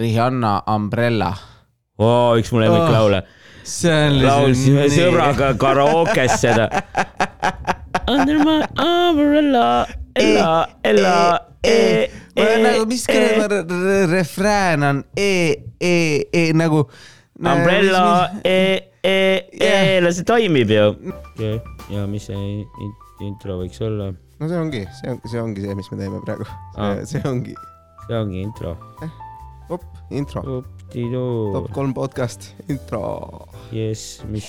Rihanna Umbrella. oo, üks mu lemmiklaule. see on laulsime sõbraga karaokes seda. Under my umbrella, ella, ella, e, olen nagu, mis e, kuradi refrään on E, E, E nagu. umbrella, e, e, e no see toimib ju. ja mis see in- intro võiks olla? no see ongi, see on, see ongi see, mis me teeme praegu. See ongi, see ongi intro. op, intro, top, kolm podcast, intro. jess, mis,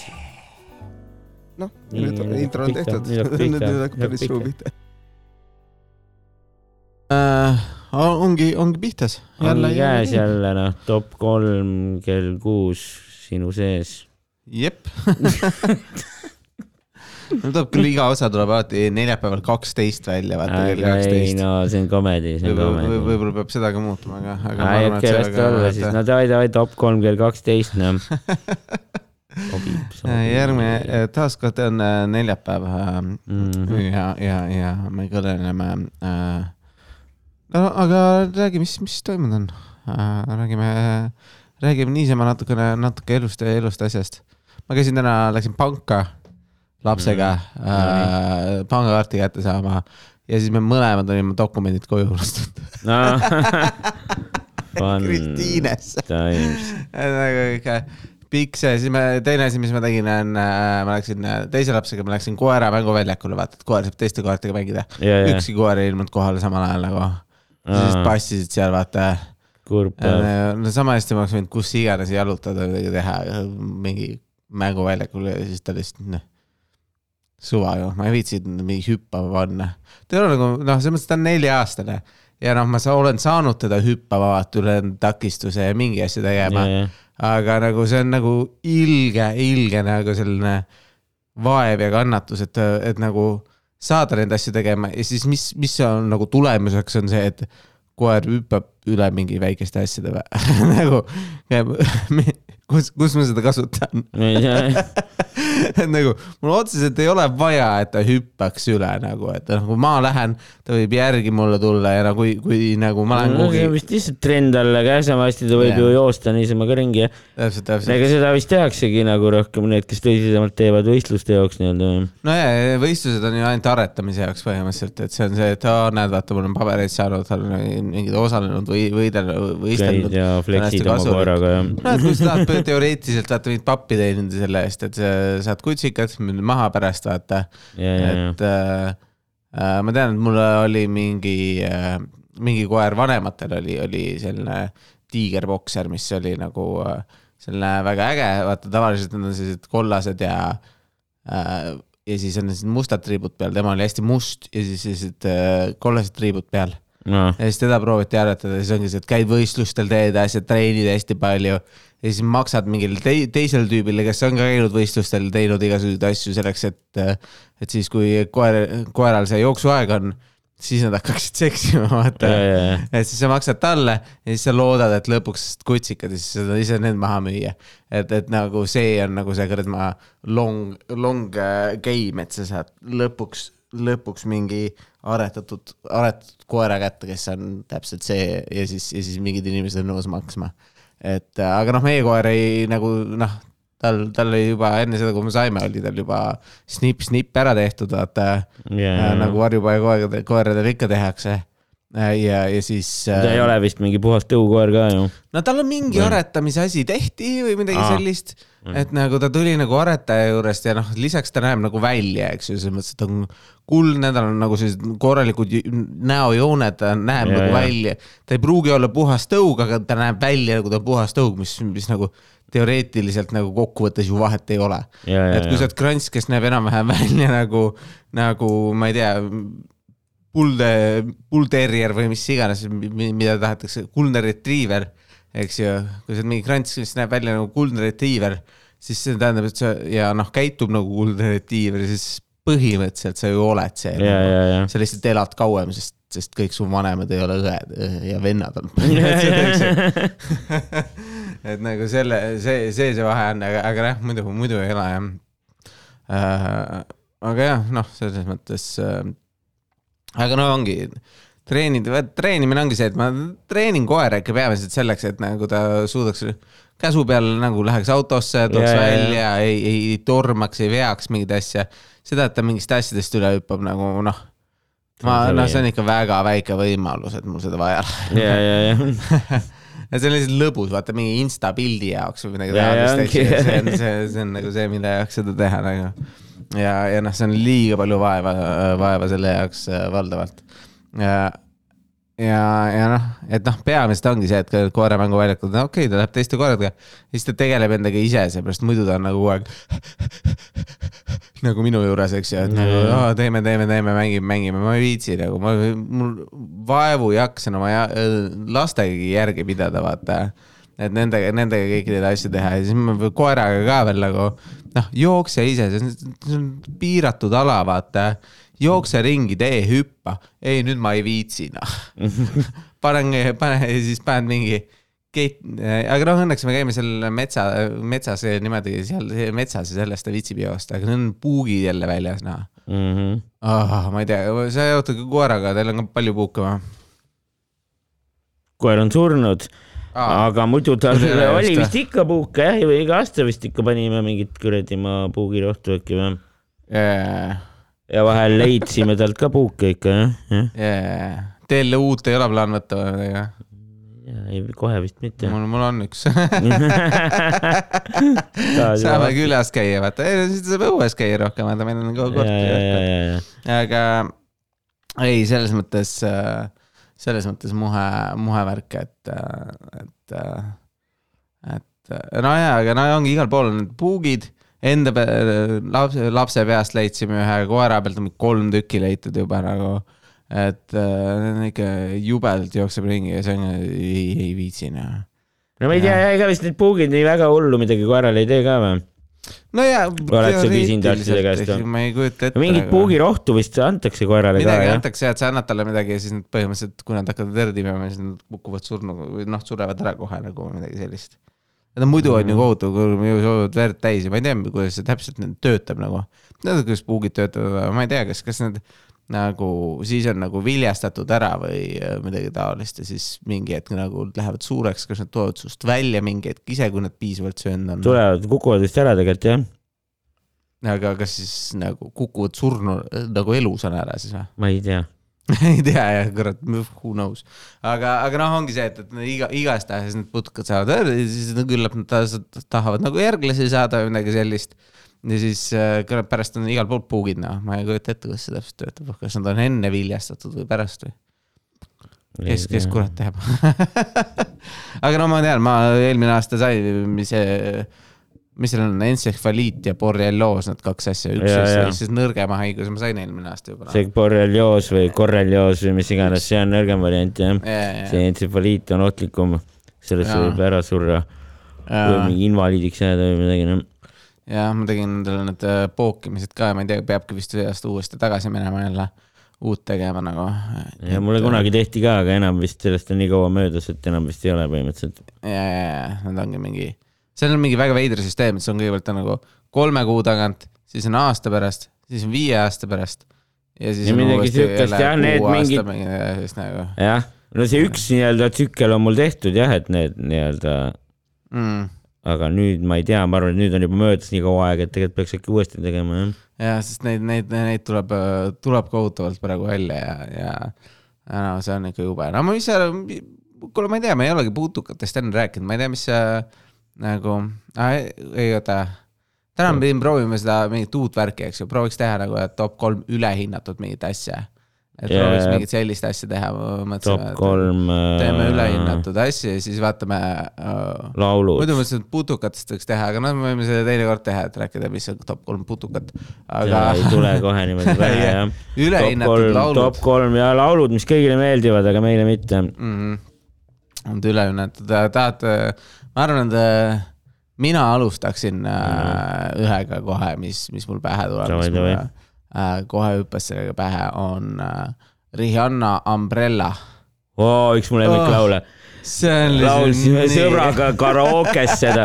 noh, nüüd nüüd intro on tehtud, nüüd hakkab päris suu pihta. ongi, ongi pihtas. ongi käes. jälle noh, top kolm kell kuus sinu sees. jep. no tuleb küll, iga osa tuleb alati neljapäeval kaksteist välja, vaata kell aga ei kaksteist. no see on komedi, see on komedi. võib-olla peab seda ka muutma, aga, aga ma ei, okei, las ta olla siis, no davai, davai, top kolm kell kaksteist, noh. sobib. järgmine, taaskord on äh, neljapäev äh, Mhm. ja, ja, ja me kõneleme äh,. no aga räägi, mis, mis toimunud on äh,, räägime, räägime niisama natukene, natuke elust ja elust asjast. ma käisin täna, läksin panka lapsega mm. äh, pangakaarti kätte saama ja siis me mõlemad olime dokumendid koju unustanud. Kristiines. times. nagu ikka pikk see, siis me, teine asi, mis ma tegin, on, ma läksin äh, teise lapsega, ma läksin koera mänguväljakule, vaata, et koer saab teiste koertega mängida. ja, ja, ükski koer ei ilmunud kohale samal ajal nagu. siis passisid seal, vaata. no sama hästi ma oleks võinud kus iganes jalutada või midagi teha, mingi mänguväljakul ja siis ta lihtsalt, noh. Suva ju, ma ei viitsinud mingi hüppama panna. ta ei ole nagu, noh, selles mõttes ta on nelja-aastane. Ja noh, ma sa, olen saanud teda hüppama vaata üle takistuse ja mingi asja tegema. Aga nagu see on nagu ilge, ilge nagu selline vaev ja kannatus, et, et nagu saada neid asju tegema. Ja siis mis, mis on nagu tulemuseks on see, et koer hüppab üle mingi väikeste asjade nagu, kus, kus ma seda kasutan et nagu mul otseselt ei ole vaja, et ta hüppaks üle nagu, et noh, kui ma lähen, ta võib järgi mulle tulla ja no kui, kui nagu ma lähen no kuhugi vist lihtsalt trend alla käes, samasti ta võib Jah. ju joosta niisama ka ringi. täpselt, täpselt. ega seda vist tehaksegi nagu rohkem need, kes tõsisemalt teevad võistluste jaoks nii-öelda. no ja, võistlused on ju ainult aretamise jaoks põhimõtteliselt, et see on see, et aa, näed, vaata, mul on pabereid saanud, olen mingid osalenud või võidelnud, käid võistelnud. ja flex'id oma koeraga ja. no et kui sa tahad teoreetiliselt vaata mingit pappi teenida selle eest, et sa saad kutsikad maha pärast vaata, ja. et äh, äh, ma tean, et mul oli mingi äh,, mingi koer vanematel oli, oli selline tiigerbokser, mis oli nagu äh, selline väga äge, vaata tavaliselt need on sellised kollased ja äh, ja siis on sellised mustad triibud peal, tema oli hästi must ja siis sellised äh, kollased triibud peal. Noh, ja siis teda prooviti aretada, siis ongi see, et käid võistlustel, teed asja, treenid hästi palju ja siis maksad mingile te teisele tüübile, kes on ka käinud võistlustel, teinud igasuguseid asju selleks, et, et siis, kui koer, koeral see jooksuaeg on, siis nad hakkaksid seksima, vaata et siis sa maksad talle ja siis sa loodad, et lõpuks kutsikad ja siis sa saad ise need maha müüa. et, et nagu see on nagu see kuradi long, long äh, game, et sa saad lõpuks, lõpuks mingi aretatud, aretatud koera kätte, kes on täpselt see ja siis, ja siis mingid inimesed on nõus maksma. Et äh, aga noh, meie koer ei nagu noh, tal, tal oli juba enne seda, kui me saime, oli tal juba snipp-snipp ära tehtud, vaata ja, äh, nagu varjupaia koeradel, ikka tehakse. ja, ja siis. ta ei ole vist mingi puhas tõukoer ka ju. no tal on mingi aretamise asi tehti või midagi Aa. sellist, et nagu ta tuli nagu aretaja juurest ja noh, lisaks ta näeb nagu välja, eks ju, selles mõttes, et ta on kuldne, tal on nagu sellised korralikud näojooned, ta näeb Ja, nagu ja. välja. ta ei pruugi olla puhas tõug, aga ta näeb välja nagu ta on puhas tõug, mis, mis nagu teoreetiliselt nagu kokkuvõttes ju vahet ei ole. et kui sa oled krants, kes näeb enam-vähem välja nagu, nagu ma ei tea, pulde, pullterrier või mis iganes, mida tahetakse, kuldne retriiver, eks ju. kui sa oled mingi krants, kes näeb välja nagu kuldne retriiver, siis see tähendab, et sa ja noh, käitub nagu kuldne retriiver, siis põhimõtteliselt sa ju oled see. ja, ja, ja. sa lihtsalt elad kauem, sest, sest kõik su vanemad ei ole õed ja vennad on et nagu selle, see, see see vahe on, aga, aga jah, muidu, muidu ei ole jah äh,. aga jah, noh, selles mõttes äh,. aga no ongi, treenid, treenimine ongi see, et ma treenin koera ikka peamiselt selleks, et nagu ta suudaks käsu peal nagu läheks autosse, tuleks jaa, välja, ei, ei tormaks, ei veaks mingeid asju. seda, et ta mingist asjadest üle hüppab nagu noh, ma, noh, see on ikka väga väike võimalus, et mul seda vaja on. ja, ja, ja. ja see on lihtsalt lõbus, vaata mingi insta pildi jaoks või midagi taolist, see on, see, see on nagu see, mille jaoks seda teha nagu. ja, ja noh, see on liiga palju vaeva, vaeva selle jaoks valdavalt. ja, ja, ja noh, et noh, peamiselt ongi see, et koeramänguväljakul, no okei okay,, ta läheb teiste koeradega, siis ta tegeleb endaga ise, seepärast muidu ta on nagu kogu aeg nagu minu juures, eks ju, et nagu Jaa. oh, teeme, teeme, teeme, mängime, mängime, ma ei viitsi nagu, ma, mul vaevu ei jaksa oma ja, lastegi järgi pidada, vaata. et nendega, nendega kõiki neid asju teha ja siis ma koeraga ka veel nagu noh, jookse ise, see on piiratud ala, vaata. Jookse ringi, tee hüppa, ei nüüd ma ei viitsi noh. panen, pane ja siis panen mingi keit-, aga noh, õnneks me käime seal metsa, metsas niimoodi seal metsas ja sellest ta viitsib joosta, aga nüüd on puugid jälle väljas, noh Mhm. oh,. ma ei tea, sa jalutad ka koeraga, teil on ka palju puuke või koer on surnud, ah,? aga muidu tal ei oli vist ikka puuke jah, või iga aasta vist ikka panime mingit kuradi maa puugirohtu äkki või. Yeah, ja vahel leidsime talt ka puuke ikka jah, jah. yeah. Teil uut ei ole plaan võtta või midagi või? ja ei, kohe vist mitte. mul, mul on üks. saame külas käia, vaata, siis saab õues käia rohkem, vaata meil on kogu ja, ja. aga ei, selles mõttes, selles mõttes muhe, muhe värk, et, et, et no jaa, aga no ongi igal pool on need puugid, enda lapse, lapse peast leidsime ühe koera pealt kolm tükki leitud juba nagu. et äh, ikka jubedalt jookseb ringi ja see on, ei, ei viitsi noh. no ma ei tea, ega vist need puugid nii väga hullu midagi koerale ei tee ka või? no jaa. Oled sa küsinud arstide käest või? ma ei kujuta ette. mingit puugirohtu vist antakse koerale ka midagi jah? antakse ja et sa annad talle midagi ja siis nad põhimõtteliselt, kui nad hakkavad verd imema, siis nad kukuvad surnu või noh, surevad ära kohe nagu midagi sellist. Nad muidu on Mhm. ju kohutav, kui joovad verd täis ja ma ei tea, kuidas see täpselt töötab nagu. tead, kuidas puugid töötavad, ma ei tea, kas, kas need nagu siis on nagu viljastatud ära või äh, midagi taolist ja siis mingi hetk nagu lähevad suureks, kas nad tulevad sust välja mingi hetk ise, kui nad piisavalt söönud on. tulevad, kukuvad vist ära tegelikult jah, aga kas siis nagu kukuvad surnu nagu elusana ära siis või? ma ei tea. ei tea jah, kurat, who knows. aga, aga noh, ongi see, et, et iga, igastahes need putukad saavad öelda ja siis küllap nad ta- tahavad nagu järglasi saada või midagi sellist. ja siis äh, küllap pärast on igal pool puugid, noh, ma ei kujuta ette, kuidas see täpselt töötab, kas nad on enne viljastatud või pärast või? kes, kes kurat teab aga no ma tean, ma eelmine aasta mis see, mis seal on, entsefaliit ja borrelioos, need kaks asja, üks Ja, siis, ja. siis nõrgema haiguse ma sain eelmine aasta juba. see borrelioos või korrelioos või mis iganes, see on nõrgem variant jah. see entsefaliit on ohtlikum, sellest võib ära surra või mingi invaliidiks jääda või midagi noh. jah, ma tegin endale need äh, pookimised ka ja ma ei tea, peabki vist see aasta uuesti tagasi minema jälle, uut tegema nagu. ja mulle kunagi tehti ka, aga enam vist sellest on nii kaua möödas, et enam vist ei ole põhimõtteliselt. ja, ja, ja nad ongi mingi, seal on mingi väga veider süsteem, et see on kõigepealt on nagu kolme kuu tagant, siis on aasta pärast, siis on viie aasta pärast. ja siis Ja on uuesti jälle jah, kuu mingid- aasta mingi, siis nagu jah, no see üks nii-öelda tsükkel on mul tehtud jah, et need nii-öelda, mm,. aga nüüd ma ei tea, ma arvan, et nüüd on juba möödas nii kaua aega, et tegelikult peaks äkki uuesti tegema jah. ja sest neid, neid, neid tuleb, tuleb kohutavalt praegu välja ja, ja, ja no see on ikka jube, no mis sa, kuule, ma ei tea, me ei olegi putukatest enne rääkinud, ma ei tea, mis sa nagu, ei oota. täna me pidime proovima seda mingit uut värki, eks ju, prooviks teha nagu et top kolm ülehinnatud mingit asja. et Jaa. prooviks mingit sellist asja teha, mõtlesime top. kolm teeme äh, ülehinnatud asju ja siis vaatame uh, laulud muidu. mõtlesin, et putukatest võiks teha, aga noh, me võime selle teinekord teha, et rääkida, mis on top kolm putukat. aga ei tule kohe niimoodi pähe jah. top ülehinnatud kolm, laulud top kolm ja laulud, mis kõigile meeldivad, aga meile mitte. mm. -hmm. on ülehinnatud, tahad, ma arvan, et äh, mina alustaksin äh, ühega kohe, mis, mis mul pähe tuleb, mis davai. äh, kohe hüppas sellega pähe, on äh, Rihanna Umbrella. oo, üks mu lemmiklaule. see on laulsime sõbraga karaokes seda.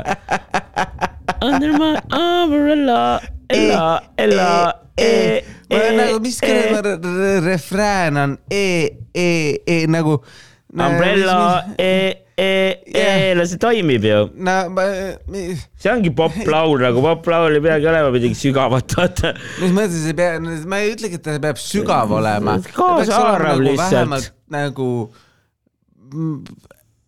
Under my umbrella, ella, ella, e, nagu mis kuradi re- refrään on E, E, E nagu. Umbrella, E, E, E, see toimib ju. no ma, see ongi poplaul nagu poplaul ei peagi olema midagi sügavat, vaata. mis mõttes ei pea, ma ei ütlegi, et ta peab sügav olema. Kaasaarv lihtsalt. nagu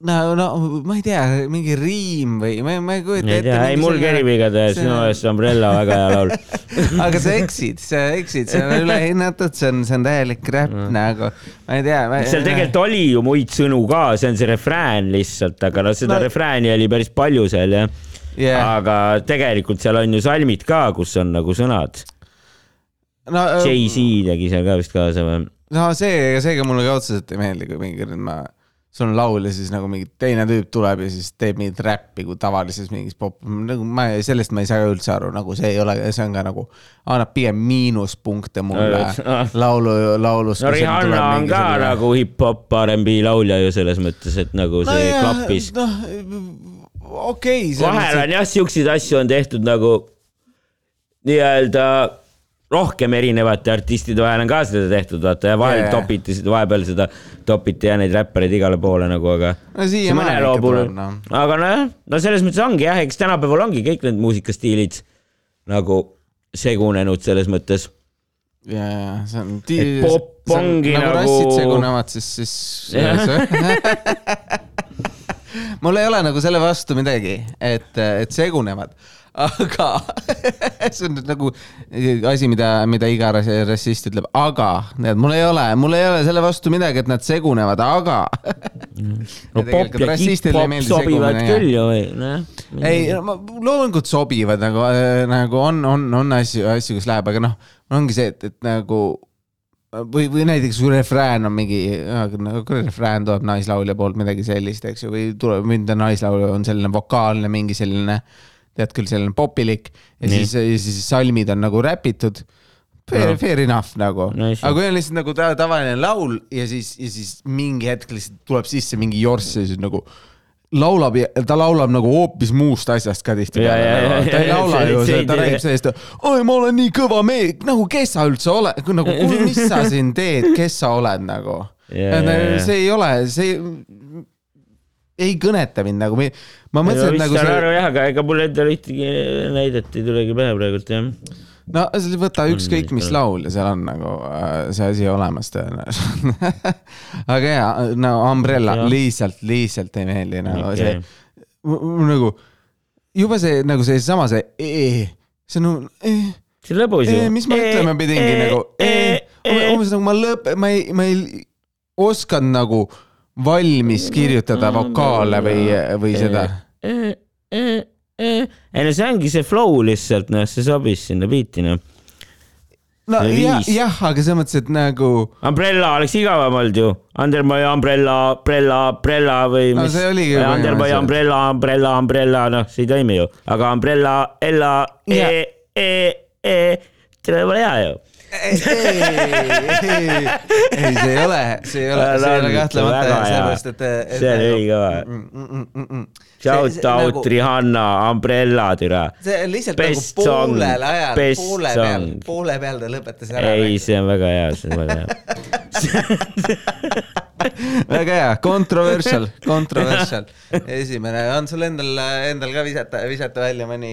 no, no ma ei tea, mingi riim või ma, ma ei kujuta ei tea, ei mul kerib igatahes, see- minu meelest Umbrella väga hea laul. aga sa eksid, sa eksid, see on ülehinnatud, see on, see on täielik räpp mm. nagu, ma ei tea. seal tegelikult oli ju muid sõnu ka, see on see refrään lihtsalt, aga no seda No- refrääni oli päris palju seal jah yeah. aga tegelikult seal on ju salmid ka, kus on nagu sõnad. no, Jay-Z tegi seal ka vist kaasa või? no see, seega mulle ka otseselt ei meeldi, kui mingi ma, sul on laul ja siis nagu mingi teine tüüp tuleb ja siis teeb mingit räppi kui tavalises mingis pop, nagu ma, sellest ma ei saa üldse aru, nagu see ei ole, see on ka nagu, annab pigem miinuspunkte mulle Ah. laulu, laulus. no Rihanna on ka nagu hip-hop R&B laulja ju selles mõttes, et nagu see no, klappis. noh, okei okay,. vahel on jah, siukseid asju on tehtud nagu nii-öelda rohkem erinevate artistide vahel on ka seda tehtud, vaata ja vahel yeah. topiti seda, vahepeal seda topiti ja neid räppareid igale poole nagu, aga. no noh. aga nojah, no selles mõttes ongi jah, eks tänapäeval ongi kõik need muusikastiilid nagu segunenud selles mõttes. ja, ja see on. Et pop ongi nagu. nagu- rassid segunevad, siis, siis mul ei ole nagu selle vastu midagi, et, et segunevad, aga see on nüüd nagu asi, mida, mida iga rass- rassist ütleb, aga need mul ei ole, mul ei ole selle vastu midagi, et nad segunevad, aga. no pop ja hip-hop sobivad küll ju või, noh. ei, loomulikult sobivad nagu, nagu on, on, on asju, asju, kus läheb, aga noh, ongi see, et, et nagu või, või näiteks kui refrään on mingi, kui refrään tuleb naislaulja poolt midagi sellist, eks ju, või tuleb, mõnda naislaulja on selline vokaalne mingi selline, tead küll, selline popilik ja Nii. siis, ja siis salmid on nagu räpitud. Fair, No. fair enough nagu, Nice. aga kui on lihtsalt nagu ta- tavaline laul ja siis, ja siis mingi hetk lihtsalt tuleb sisse mingi jorss ja siis nagu laulab ja ta laulab nagu hoopis muust asjast ka tihtipeale ja,. ta ei laula ju ta räägib sellest, oi, ma olen nii kõva mees, nagu kes sa üldse oled, nagu kuule, mis sa siin teed, kes sa oled nagu. See ei ole, see ei kõneta mind nagu, ma mõtlesin, et nagu saan see aru jah, aga ega mul endal ühtegi näidet ei tulegi pähe praegult jah. no see- võta ükskõik mis laul ja seal on nagu äh, see asi olemas tõenäoliselt. aga jaa, no Umbrella Jah. lihtsalt, lihtsalt ei meeldi nagu Okei. see, nagu juba see nagu seesama see E, see on nagu E, see on lõbus ju E,. mis ma ütlema pidingi nagu E, umbes nagu ma lõp-, ma ei, ma ei osanud nagu valmis kirjutada vokaale või, või seda. ei no see ongi see flow lihtsalt noh, see sobis sinna biiti noh. no jah, jah, aga selles mõttes, et nagu Umbrella oleks igavam olnud ju. Under my umbrella, umbrella, umbrella või No mis see oligi Under my umbrella, umbrella, umbrella, noh, see ei toimi ju. aga umbrella, Ella, E E, E, tere, pole hea ju. ei, ei, ei, see ei ole, see ei ole, see ei ole kahtlemata sellepärast, et, et. see on ülikõva. kõva. Shout out nagu... Rihanna, Umbrella türa. see on lihtsalt Best nagu poolel ajal, poole peal poole peal ta lõpetas ära. ei, see on väga hea, see on väga hea. väga hea, controversial, controversial. esimene, on sul endal, endal ka visata, visata välja mõni,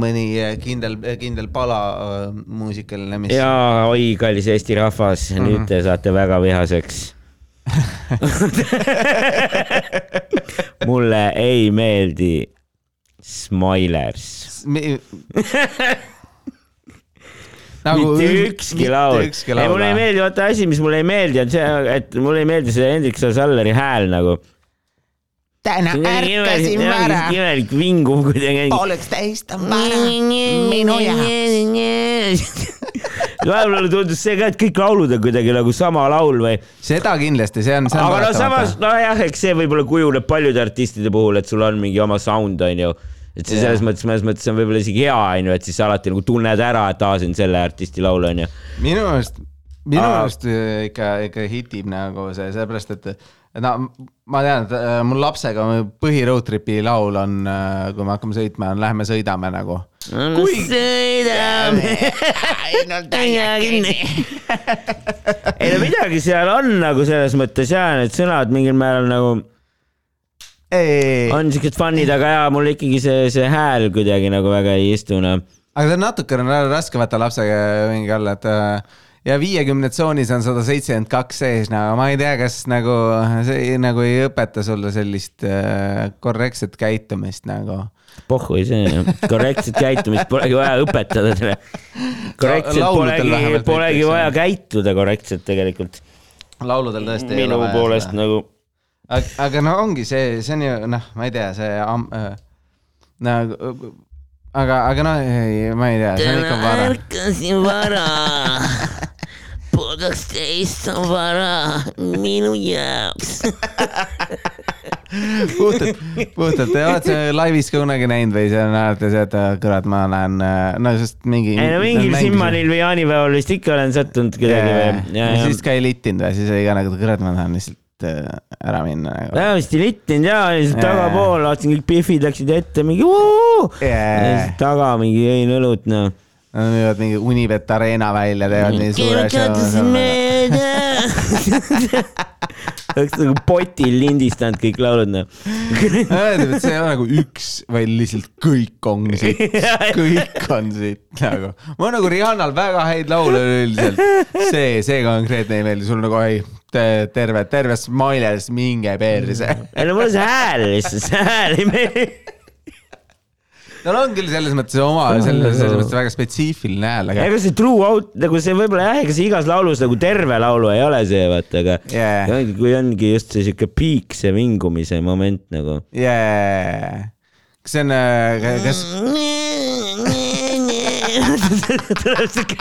mõni kindel, kindel pala äh, muusikaline, mis. jaa, oi, kallis Eesti rahvas, nüüd te saate väga vihaseks. mulle ei meeldi Smilers. nagu mitte ükski laul. ei, mulle ei meeldi, vaata asi, mis mulle ei meeldi, on see, et mulle ei meeldi see Hendrik Salleri hääl nagu. täna ärkasin vara, imelik vinguv kuidagi. pooleksteist on vara, minu jaoks. vahepeal mulle tundus see ka, et kõik laulud on kuidagi nagu sama laul või seda kindlasti, see on, see on aga no samas, nojah, eks see võib-olla kujuneb paljude artistide puhul, et sul on mingi oma sound, onju. Et see selles mõttes, mõnes mõttes on võib-olla isegi hea, onju, et siis sa alati nagu tunned ära, et aa, see on selle artisti laul, onju. minu meelest, minu meelest äh, ikka, ikka hitib nagu see, sellepärast et et no ma tean, et äh, mul lapsega põhi road trip'i laul on, kui me hakkame sõitma, on Lähme sõidame nagu. Kui- sõidame ainult ei no midagi seal on nagu selles mõttes ja need sõnad mingil määral nagu on siuksed fun'id, aga jaa, mul ikkagi see, see hääl kuidagi nagu väga ei istu noh. aga ta on natukene raske võtta lapsega mingi alla, et äh, ja viiekümne tsoonis on sada seitsekümmend kaks sees, no ma ei tea, kas nagu see nagu ei õpeta sulle sellist äh, korrektset käitumist nagu. pohhu see, korrektset käitumist polegi vaja õpetada teile. korrektselt polegi polegi vaja käituda korrektselt tegelikult. lauludel tõesti ei minu ole vaja poolest seda. nagu aga, aga no ongi see, see on ju noh, ma ei tea, see am, äh, nagu, aga, aga noh, ma ei tea, see on ikka vara. ärkasin vara. pool kaksteist on vara minu jaoks. puhtalt, puhtalt, oled sa laivis ka kunagi näinud või sa näed see, et äh, kurat, ma lähen, no sest mingi. ei no mingil Simmanil või jaanipäeval vist ikka olen sattunud kuidagi või. ja siis ka ei littinud või, siis oli ka nagu, kurat, ma tahan lihtsalt äh, ära minna nagu. vähemasti littinud ja lihtsalt Jaa. tagapool, vaatasin kõik Biffid läksid ette mingi vuu. ja Yeah. siis taga mingi jõin õlut noh. Nad müüvad mingi Unibet Arena välja, teevad nii suure show. oleks nagu potil lindistanud kõik laulud noh. öeldab, et see ei ole nagu üks, vaid lihtsalt kõik on siit, kõik on siit nagu. mul on nagu Rihannal väga häid laule üleüldiselt. see, see konkreetne ei meeldi, sul nagu ei, terve, terve Smiles, minge perse. ei no mulle see hääl lihtsalt, see hääl ei meeldi. tal on küll selles mõttes oma, selles, selles mõttes väga spetsiifiline hääl, aga ega see true out nagu see võib-olla jah, ega see igas laulus nagu terve laulu ei ole see vaata, aga Yeah. ongi, kui ongi just see siuke piik, see vingumise moment nagu. yeah.. kas see on, kas, tuleb siuke.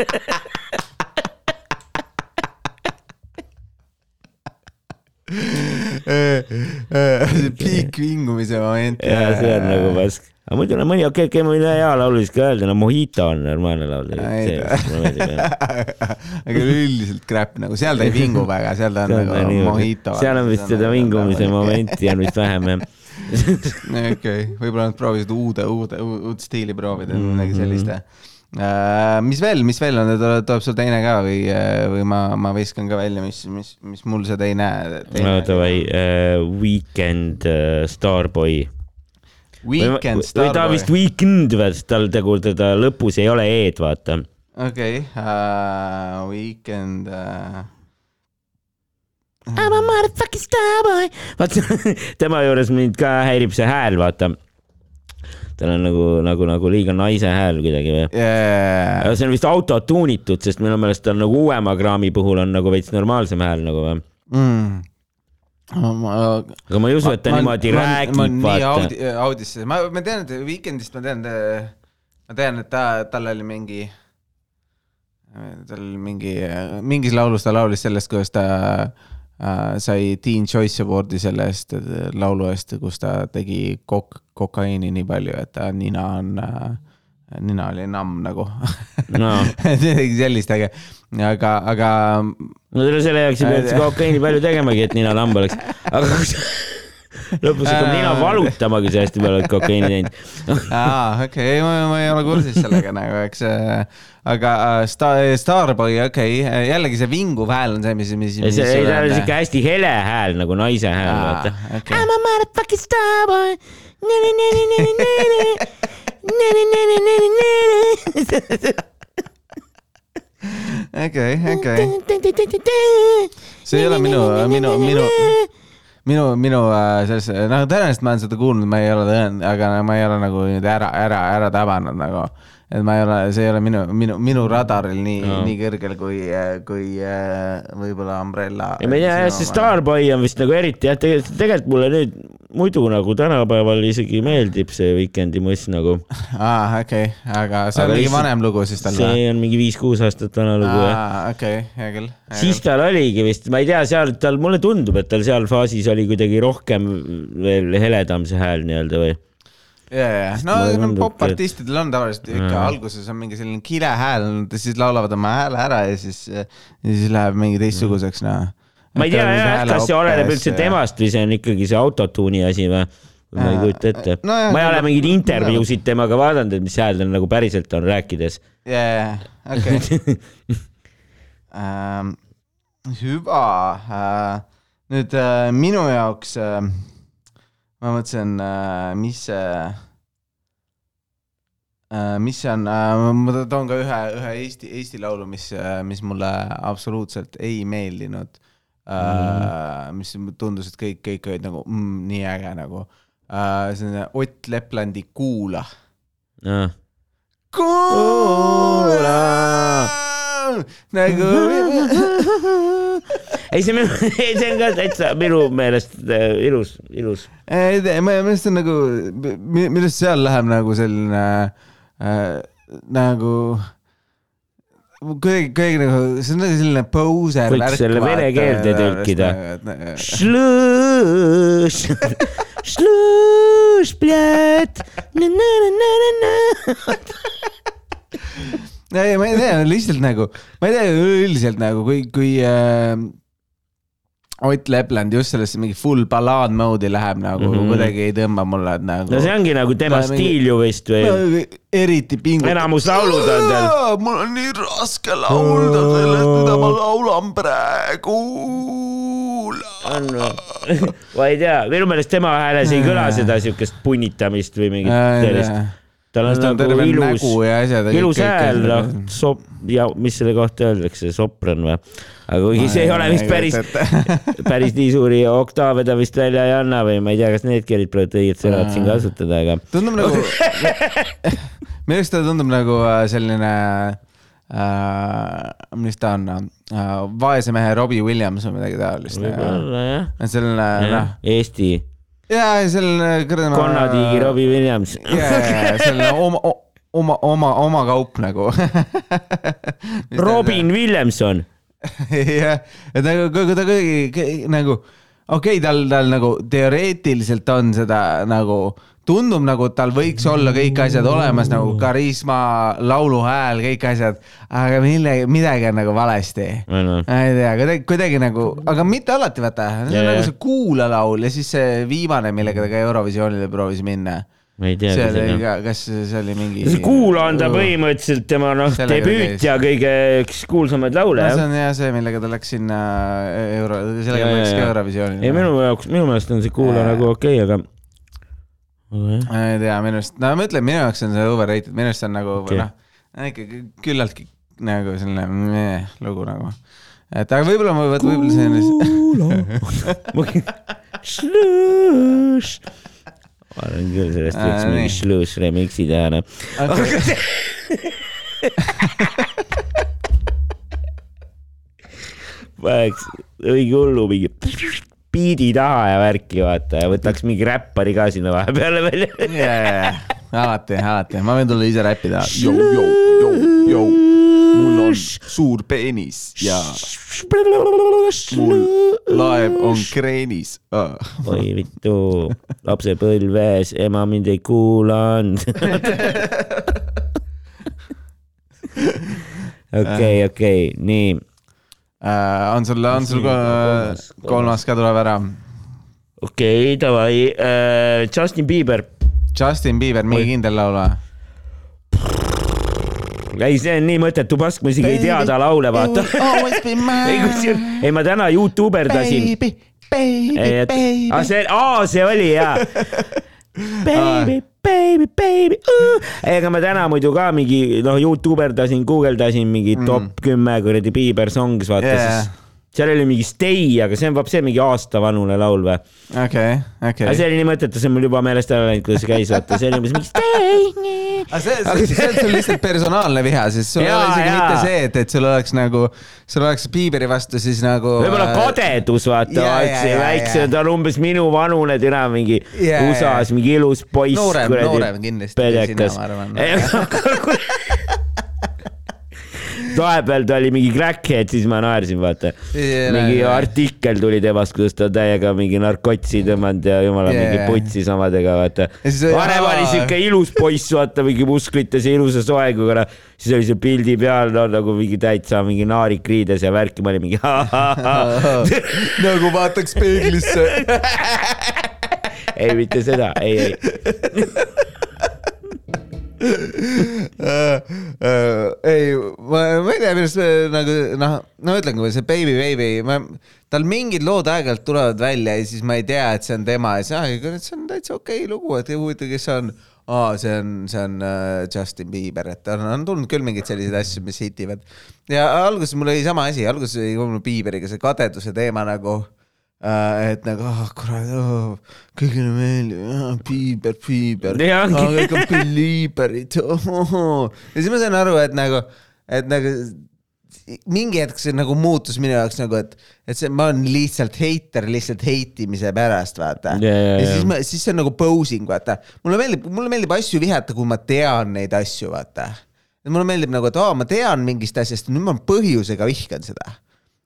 piik vingumise moment. ja see on nagu pask. aga muidu no mõni, okei, okei, ma võin hea laulu siis ka öelda, no Mojito on normaalne laul. jah. aga üldiselt crap nagu, seal ta ei vingu väga, seal ta on nagu mojito. seal on vist seda vingumise. momenti on vist vähem jah. okei, võib-olla nad proovisid uude, uude, uut stiili proovida või midagi Mhm. sellist. Mis veel, mis veel on, tuleb sul teine ka või, või ma, ma viskan ka välja, mis, mis, mis mul see teine, teine. no davai, Weekend uh, Starboy. Weekend või ta vist Starboy. Weekend tal nagu teda lõpus ei ole E-d, vaata. okei, Weekend uh,. I m a motherfucking starboy. vaata, tema juures mind ka häirib see hääl, vaata. Tal on nagu, nagu, nagu liiga naise hääl kuidagi või? Yeah. see on vist autotuunitud, sest minu meelest tal nagu uuema kraami puhul on nagu veits normaalsem hääl nagu või? Mm. Ma, aga ma ei usu, et ta niimoodi räägib, ma nii vaata. audi, audisse, ma, ma tean, et Weekendist ma tean, ma tean, et ta, tal oli mingi, tal mingi, mingis laulus ta laulis sellest, kuidas ta äh, sai Teen Choice Awardi selle eest, laulu eest, kus ta tegi kok-, kokaiini nii palju, et ta nina on äh, nina oli namm nagu. No. Midagi sellist, aga, aga, aga no selle- jaoks ei peaks kokaiini palju tegemagi, et nina lamb oleks. aga kui sa lõpus hakkab nina valutamagi, sa hästi palju oled kokaiini teinud. aa, okei okay,, ma, ei ole kursis sellega nagu, eks. aga äh, Star, Starboy, okei okay., jällegi see vinguv hääl on see, mis, mis. see, ta on siuke hästi hele hääl nagu naise hääl, vaata. okei, I'm a motherfucking starboy. okei, okei. see ei ole minu, minu, minu, minu, minu äh, selles, noh, tõenäoliselt ma olen seda kuulnud, ma ei ole tõen-, aga ma ei ole nagu nüüd ära, ära, ära tabanud nagu. et ma ei ole, see ei ole minu, minu, minu radaril nii no., nii kõrgel kui, kui äh, võib-olla Umbrella. ei, ma ei tea, jah, see. Starboy on vist nagu eriti jah, tegelikult, tegelikult mulle nüüd muidu nagu tänapäeval isegi meeldib see Weekend'i muss nagu. aa, okei okay., aga see on Aga mingi vanem lugu siis tal või? see on mingi viis-kuus aastat vana lugu jah. aa, okei, hea küll. siis tal oligi vist, ma ei tea, seal tal, mulle tundub, et tal seal faasis oli kuidagi rohkem veel heledam see hääl nii-öelda või? ja, ja, no, no popartistidel on tavaliselt ikka Jaa. alguses on mingi selline kile hääl, siis laulavad oma hääle ära ja siis, ja siis läheb mingi teistsuguseks, noh. Ma ei tea jah, kas see oleneb üldse. temast või see on ikkagi see autotune'i asi või? ma ei kujuta ette No ma ei ole mingeid intervjuusid temaga vaadanud, et mis hääl tal nagu päriselt on rääkides. jaa, okei. hüva. nüüd äh, minu jaoks äh, ma mõtlesin, mis see, mis see on, ma toon ka ühe, ühe Eesti, Eesti laulu, mis, mis mulle absoluutselt ei meeldinud mm.. mis tundus, et kõik, kõik olid nagu mm, nii äge nagu. see on Ott Leplandi Kuula. kuula nagu ei, see, see on ka täitsa minu meelest äh, ilus, ilus. ei ma minu see on nagu, minu arust seal läheb nagu selline äh, nagu kuidagi, kuidagi nagu, see on selline poser. Võiks selle vene keelde tõlkida. Šluš, šluš, pljat. ei, ma ei tea, lihtsalt nagu, ma ei tea, üleüldiselt nagu kui, kui äh, Ott Lepland just sellesse mingi full ballaad mode'i läheb nagu mm. -hmm. kuidagi ei tõmba mulle, nagu. no see ongi nagu tema Ma mingi- stiil ju vist või? eriti pingutab. enamus laulud on tal. mul on nii raske laulda sellest, mida ma laulan praegu. on või? ma ei tea, minu meelest tema hääles ei kõla seda siukest punnitamist või mingit sellist. Tal on ta on nagu ilus ilus hääl, noh, sop- ja mis selle kohta öeldakse, sopran või? aga kuigi see ei ole vist päris, päris nii suuri oktaave ta vist välja ei anna või ma ei tea, kas needki olid praegu õiged sõnad siin kasutada, aga tundub nagu, minu arust ta tundub nagu äh, selline äh,, mis ta on äh,, vaese mehe Robbie Williams või midagi taolist. võib-olla jah. selline, noh, Eesti ja selline kuradi. konnatiigi Robbie Williams. jaa, selline oma, oma, oma, oma kaup nagu. Robin Williamson. jah, et nagu, ta kuidagi nagu okei okay,, tal, tal nagu teoreetiliselt on seda nagu tundub nagu, et tal võiks olla kõik asjad olemas nagu karisma, lauluhääl, kõik asjad, aga mille, midagi on nagu valesti. ma ei tea, kuidagi, kuidagi nagu, aga mitte alati, vaata, see on Jaa, nagu see kuulalaul ja siis see viimane, millega ta ka Eurovisioonile proovis minna. Ma ei tea. see oli ka, kas see oli mingi. Kuula on ta põhimõtteliselt tema noh, debüüt ja kõige üks kuulsamaid laule no, see on jah see, millega ta läks sinna euro, sellega ta läks ka. Eurovisioonile. ei minu jaoks, minu meelest on see Kuula nagu okei, aga. aga ma ei tea, minu arust, no ma ütlen, minu jaoks on see overrated, minu arust on nagu okay. noh, ikkagi küllaltki nagu selline meh, lugu nagu. et aga võib-olla ma võib-olla see on Šluš. ma arvan küll, sellest võiks Aa, mingi šluš remix'i teha, noh. okay.. paneks õige hullu mingi biidi taha ja värki vaata ja võtaks mingi räppari ka sinna vahepeale välja. yeah,. alati, alati, ma võin tulla ise räppida. On suur peenis ja mul laev on kreenis oh.. oi vittu, lapsepõlves ema mind ei kuulanud. okei, okei, nii Uh, on sul, on sul ko- Kolmas, kolmas ka tuleb ära? okei okay,, davai uh,, Justin Bieber. Justin Bieber, mingi kindel laul või? ei, see on nii mõttetu pask, ma isegi ei tea ta laule, vaata. ei, kusjuures, ei ma täna Youtube erdasin. Aa. see, aa see oli jaa. Baby, baby, baby uh.. ega ma täna muidu ka mingi noh, Youtube erdasin, guugeldasin mingi mm. top kümme kuradi Bieber songs, vaata yeah. siis seal oli mingi Stay, aga see on, see on mingi aasta vanune laul või? okei, okei aga. see oli nii mõttetu, see on mul juba meelest ära läinud, kuidas see käis, vaata, see oli umbes mingi Stay. aga see, see, see on sul lihtsalt personaalne viha, sest sul ei ole isegi jaa. mitte see, et, et sul oleks nagu, sul oleks Bieberi vastu siis nagu. võib-olla kadedus, vaata see väikse, ta on umbes minu vanune türa mingi Jaa. USA-s mingi ilus poiss. Noorem- noorem kindlasti arvan. vahepeal ta oli mingi crackhead, siis ma naersin, vaata. mingi artikkel tuli temast, kuidas ta täiega mingi narkotsi tõmmanud ja jumala yeah. mingi Yeah. putsis omadega, vaata. Varem oli siuke ilus poiss, vaata mingi musklites ja ilusa soenguga, siis oli see pildi peal no, nagu mingi täitsa mingi naarik riides ja värki, ma olin mingi nagu vaataks peeglisse. ei, mitte seda, ei, ei. Äh, ei, ma, ma ei tea, millest me nagu noh, no ütlengi, see Baby Baby, ma, tal mingid lood aeg-ajalt tulevad välja ja siis ma ei tea, et see on tema ja siis, aa, see on täitsa okei okay lugu, et huvitav, kes see on. aa, see on, see on uh, Justin Bieber, et on, on tulnud küll mingeid selliseid asju, mis hitivad. ja alguses mul oli sama asi, alguses oli mul Bieberiga see kadeduse teema nagu et nagu ah kurat oh,, kõigile meeldib, Bieber, Nii ongi. aga kõik on Belieberid oh.. ja siis ma sain aru, et nagu, et nagu mingi hetk see nagu muutus minu jaoks nagu, et, et see, ma olen lihtsalt heiter lihtsalt heitimise pärast, vaata. Ja, ja ja. siis ma, siis see on nagu posing, vaata. mulle meeldib, mulle meeldib asju vihata, kui ma tean neid asju, vaata. mulle meeldib nagu, et aa, ma tean mingist asjast, nüüd ma põhjusega vihkan seda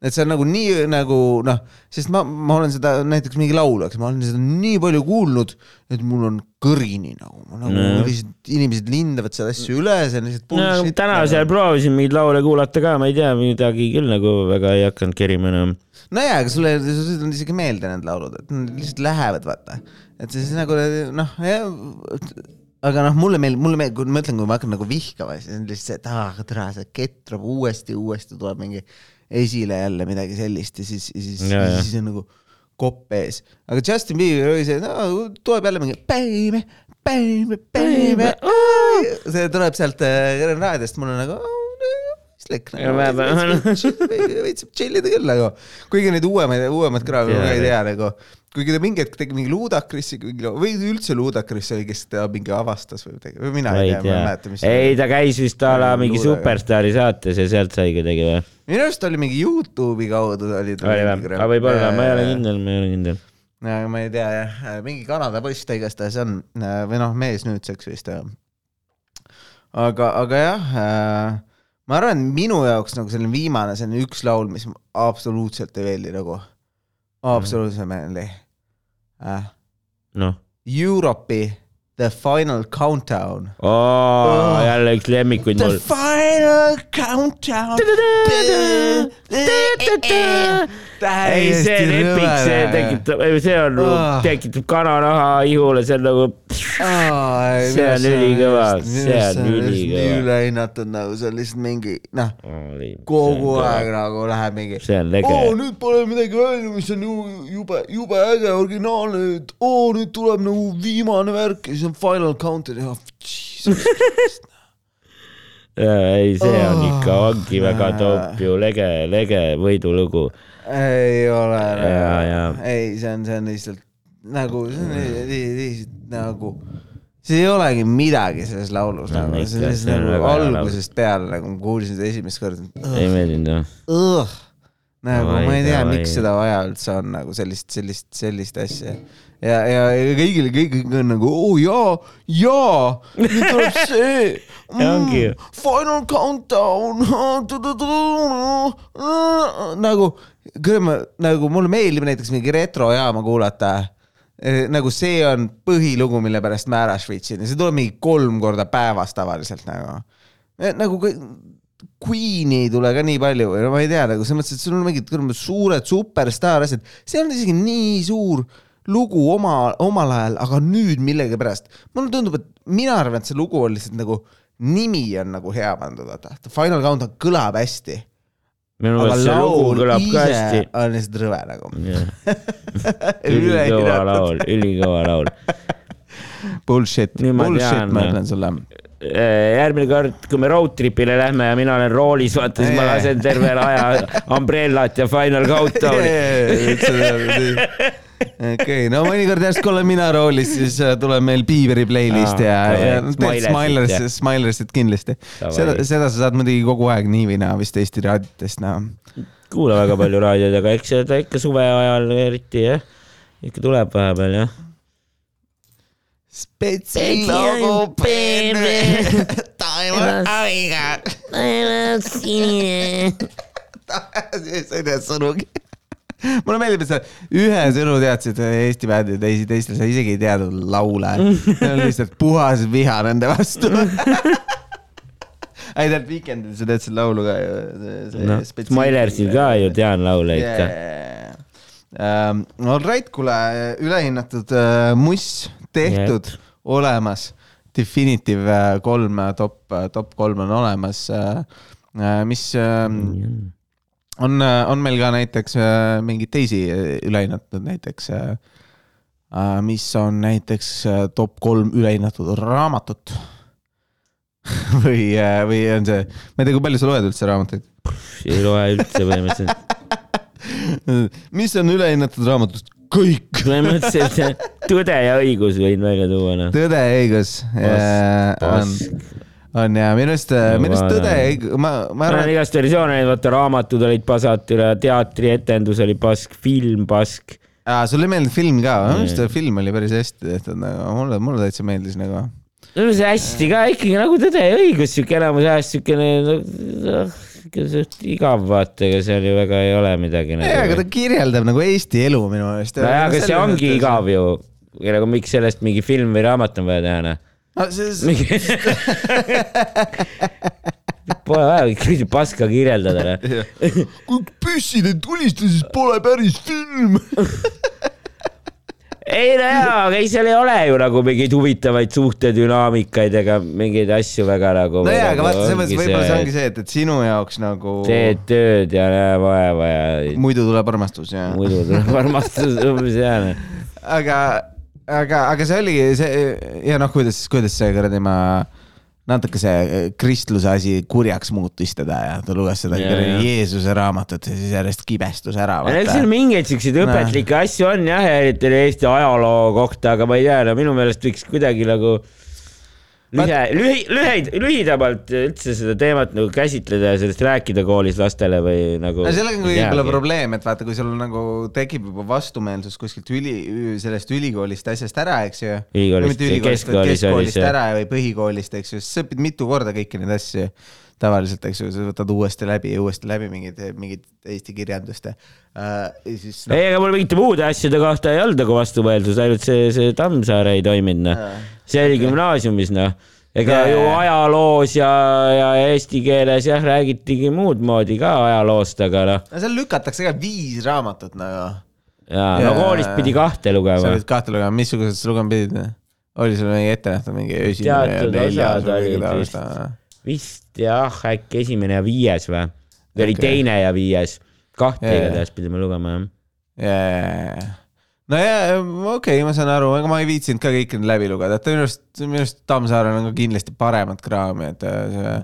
et see on nagu nii nagu noh, sest ma, ma olen seda näiteks mingi laulu, eks ma olen seda nii palju kuulnud, et mul on kõrini nagu, nagu No. lihtsalt inimesed lindavad seda asju üle, see on lihtsalt no bullshit. täna seal proovisin mingeid laule kuulata ka, ma ei tea, midagi küll nagu väga ei hakanud kerima enam. nojaa, aga sulle, on isegi meelde need laulud, et nad lihtsalt lähevad, vaata. et siis nagu noh, aga noh, mulle meeldib, mulle meeldib, kui ma ütlen, kui ma hakkan nagu vihkama, siis on lihtsalt see, et aa, tere, see ketrab uuesti, uuesti tuleb mingi esile jälle midagi sellist ja siis, siis, siis on nagu kopp ees. aga Justin Bieber oli see, no tuleb jälle mingi baby, baby, baby, see tuleb sealt äh, raadiost, mul on nagu mõistlik Ma- nagu,. veits saab chill ida küll nagu, kuigi neid uuemaid, uuemaid kraave ma Jaa, ei tea nagu, kuigi ta mingi hetk tegi mingi Ludacris'i või üldse Ludacris oli, kes ta mingi avastas või midagi või mina ei tea, ma ei mäleta, mis. ei ta käis vist a la mingi Luulega. Superstaari saates ja sealt sai kuidagi või? minu arust oli mingi Youtube'i kaudu oli ta. oli või? aga võib-olla, ma ei ole. kindel, ma ei ole kindel. ma ei tea jah, mingi Kanada poiss ta igastahes on või noh, mees nüüdseks vist. aga, aga jah äh, ma arvan, et minu jaoks nagu selline viimane, see on üks laul, mis absoluutselt ei meeldi nagu, absoluutselt ei meeldi äh,. noh, Europe'i The Final Countdown. jälle üks lemmikuid The mul. Final Countdown. ei, see on epic, see tekitab, see on Ah., tekitab kananaha ihule, see on nagu, See on ülikõva, see on ülikõva. ülehinnatud nagu see on lihtsalt mingi noh, kogu aeg nagu läheb mingi. see on lege oo, nüüd pole midagi välja, mis on ju jube, jube äge, originaalne, et oo, nüüd tuleb nagu viimane värk ja siis on Final Countdown ja. ei, see on ikka, Oh, ongi väga top ju, lege, lege võidulugu. ei ole ei, see on, see on lihtsalt nagu, see on li- li- lihtsalt nagu, see ei olegi midagi selles laulus No nagu, see on ikka, lihtsalt nagu algusest peale nagu ma kuulsin seda esimest korda. ei meeldinud jah? Nagu Davai, ma ei tea, miks seda vaja üldse on nagu sellist, sellist, sellist asja. ja, ja, kõigil, kõik on nagu oo oh, jaa, jaa, nüüd tuleb see ju. Final countdown. nagu, küll ma, nagu mulle meeldib näiteks mingi retrojaama kuulata. nagu see on põhilugu, mille pärast ma ära švitsin ja see tuleb mingi kolm korda päevas tavaliselt nagu. nagu kõik- Queen'i ei tule ka nii palju või? No ma ei tea, nagu selles mõttes, et sul on mingid suured superstaar asjad, see on isegi nii suur lugu oma, omal ajal, aga nüüd millegipärast, mulle tundub, et mina arvan, et see lugu on lihtsalt nagu, nimi on nagu hea pandud, vaata, Final Countdown kõlab hästi, minu meelest see lugu kõlab ka hästi. on lihtsalt rõve nagu. ülikõva laul, ülikõva laul. Bullshit, bullshit, ma ütlen sulle. Järgmine kord, kui me road trip'ile lähme ja mina olen roolis, vaata siis ma lasen terve aja Umbrellat ja Final Countdowni. okei, no mõnikord järsku olen mina roolis, siis äh, tuleb meil Beaveri playlist ja, ja teed Smilersit, Smilersit, kindlasti. Seda, seda sa saad muidugi kogu aeg nii või naa vist Eesti raadiotest näha. kuula väga palju raadiot, aga eks seda ikka suve ajal eriti jah, ikka tuleb vahepeal jah. spetsilogopeed, Taimar Aviga. sa ei tea sõnugi. mulle meeldib, et sa ühe sõnu teadsid Eesti bändi, teisi, teistel sa isegi ei teadnud laule. see on lihtsalt puhas viha nende vastu. ei tead, Weekendil sa tead seda laulu ka ju. noh, Smilersil ka ju tean laule ikka. all right, kuule, ülehinnatud äh, muss tehtud, olemas. Definitive äh, kolm äh, top, top kolm on olemas. mis äh, on, on meil ka näiteks äh, mingeid teisi äh, ülehinnatud näiteks, mis on näiteks äh, top kolm ülehinnatud raamatut. või, või on see, ma ei tea, kui palju sa loed üldse raamatuid? ei loe üldse põhimõtteliselt. mis on ülehinnatud raamatud? kõik. põhimõtteliselt Tõde ja õigus võin välja tuua, noh. tõde ja õigus. on, on ja minu arust, minu arust tõde ja õigus, ma, ma arvan, igast versioone näinud, vaata raamatud olid pasad üle, teatrietendus oli pask, film pask. et sulle ei meeldinud film ka, minu arust film oli päris hästi tehtud, nagu mulle, mulle täitsa meeldis nagu. no see hästi ka ikkagi nagu Tõde ja õigus, siuke enamus ajast siukene no, siuke suht igav vaata, ega seal ju väga ei ole midagi ei, aga nagu. ta kirjeldab nagu Eesti elu minu meelest. nojah, aga see ongi igav ju. ja nagu miks sellest mingi film või raamat on vaja teha, noh. no,. see, mingi Pole vaja kõike paska kirjeldada, noh. kui püsside tulistuses pole päris film. ei no jaa, aga ei, seal ei ole ju nagu mingeid huvitavaid suhtedünaamikaid ega mingeid asju väga nagu. nojah, aga vaata, selles mõttes võib-olla see ongi see, et, et sinu jaoks nagu teed tööd ja näe vaeva ja muidu tuleb armastus ja. muidu tuleb armastus umbes jaa, noh. aga, aga, aga see oligi see ja noh, kuidas, kuidas see kuradi ma natuke see kristluse asi kurjaks muutus teda ja ta luges seda kuradi ja. Jeesuse raamatut ja siis järjest kibestus ära. seal mingeid siukseid õpetlikke asju on jah, eriti Eesti ajaloo kohta, aga ma ei tea, no minu meelest võiks kuidagi nagu lühe, lühi, lüheid, lühidamalt üldse seda teemat nagu käsitleda ja sellest rääkida koolis lastele või nagu. no sellega on võib-olla probleem, et vaata, kui sul nagu tekib juba vastumeelsus kuskilt üli, sellest ülikoolist asjast ära, eks ju. Ülikoolist keskkoolist see. ära või põhikoolist, eks ju, siis sa õpid mitu korda kõiki neid asju tavaliselt, eks ju, sa võtad uuesti läbi ja uuesti läbi mingid, mingid Eesti kirjandust ja äh, ja siis no, ei, aga mul mingite muude asjade kohta ei olnud nagu vastumeelsus, ainult see, see Tammsaare ei toiminud, noh. see oli gümnaasiumis, noh. ega Jaa, ju ajaloos ja, ja eesti keeles jah, räägitigi muud moodi ka ajaloost, aga noh, no seal lükatakse ka viis raamatut nagu. jaa, no Jaa. koolis pidi kahte sa lugema. olid kahte lugema, missugused sa lugema pidid? oli sul mingi ette nähtud mingi ja Teatud osad olid vist. Vist jah, äkki esimene ja viies või? või oli Okei. teine ja viies, kahte Jaa, jaa. igatahes pidime lugema jah. jajah. no ja okei okay,, ma saan aru, ega ma ei viitsinud ka kõiki neid läbi lugeda, et minu arust, minu arust Tammsaarel on ka kindlasti paremat kraami, et äh, see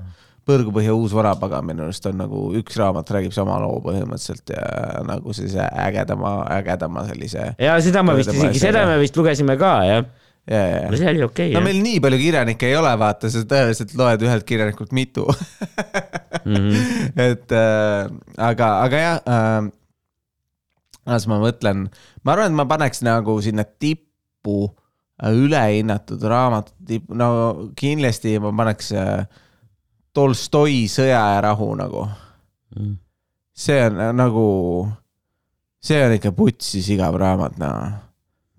Põrgupõhja uus varapagan minu arust on nagu üks raamat räägib sama loo põhimõtteliselt ja nagu sellise ägedama, ägedama sellise. ja seda ma vist isegi, seda me vist lugesime ka jah. No see oli okei no jah. meil nii palju kirjanikke ei ole, vaata, sa tõenäoliselt loed ühelt kirjanikult mitu Mhm. et äh, aga, aga jah äh,. las ma mõtlen, ma arvan, et ma paneks nagu sinna tippu äh, ülehinnatud raamatut, tipp, no kindlasti ma paneks äh, Tolstoi Sõja ja rahu nagu. Mhm. see on äh, nagu, see on ikka putsis igav raamat, noh.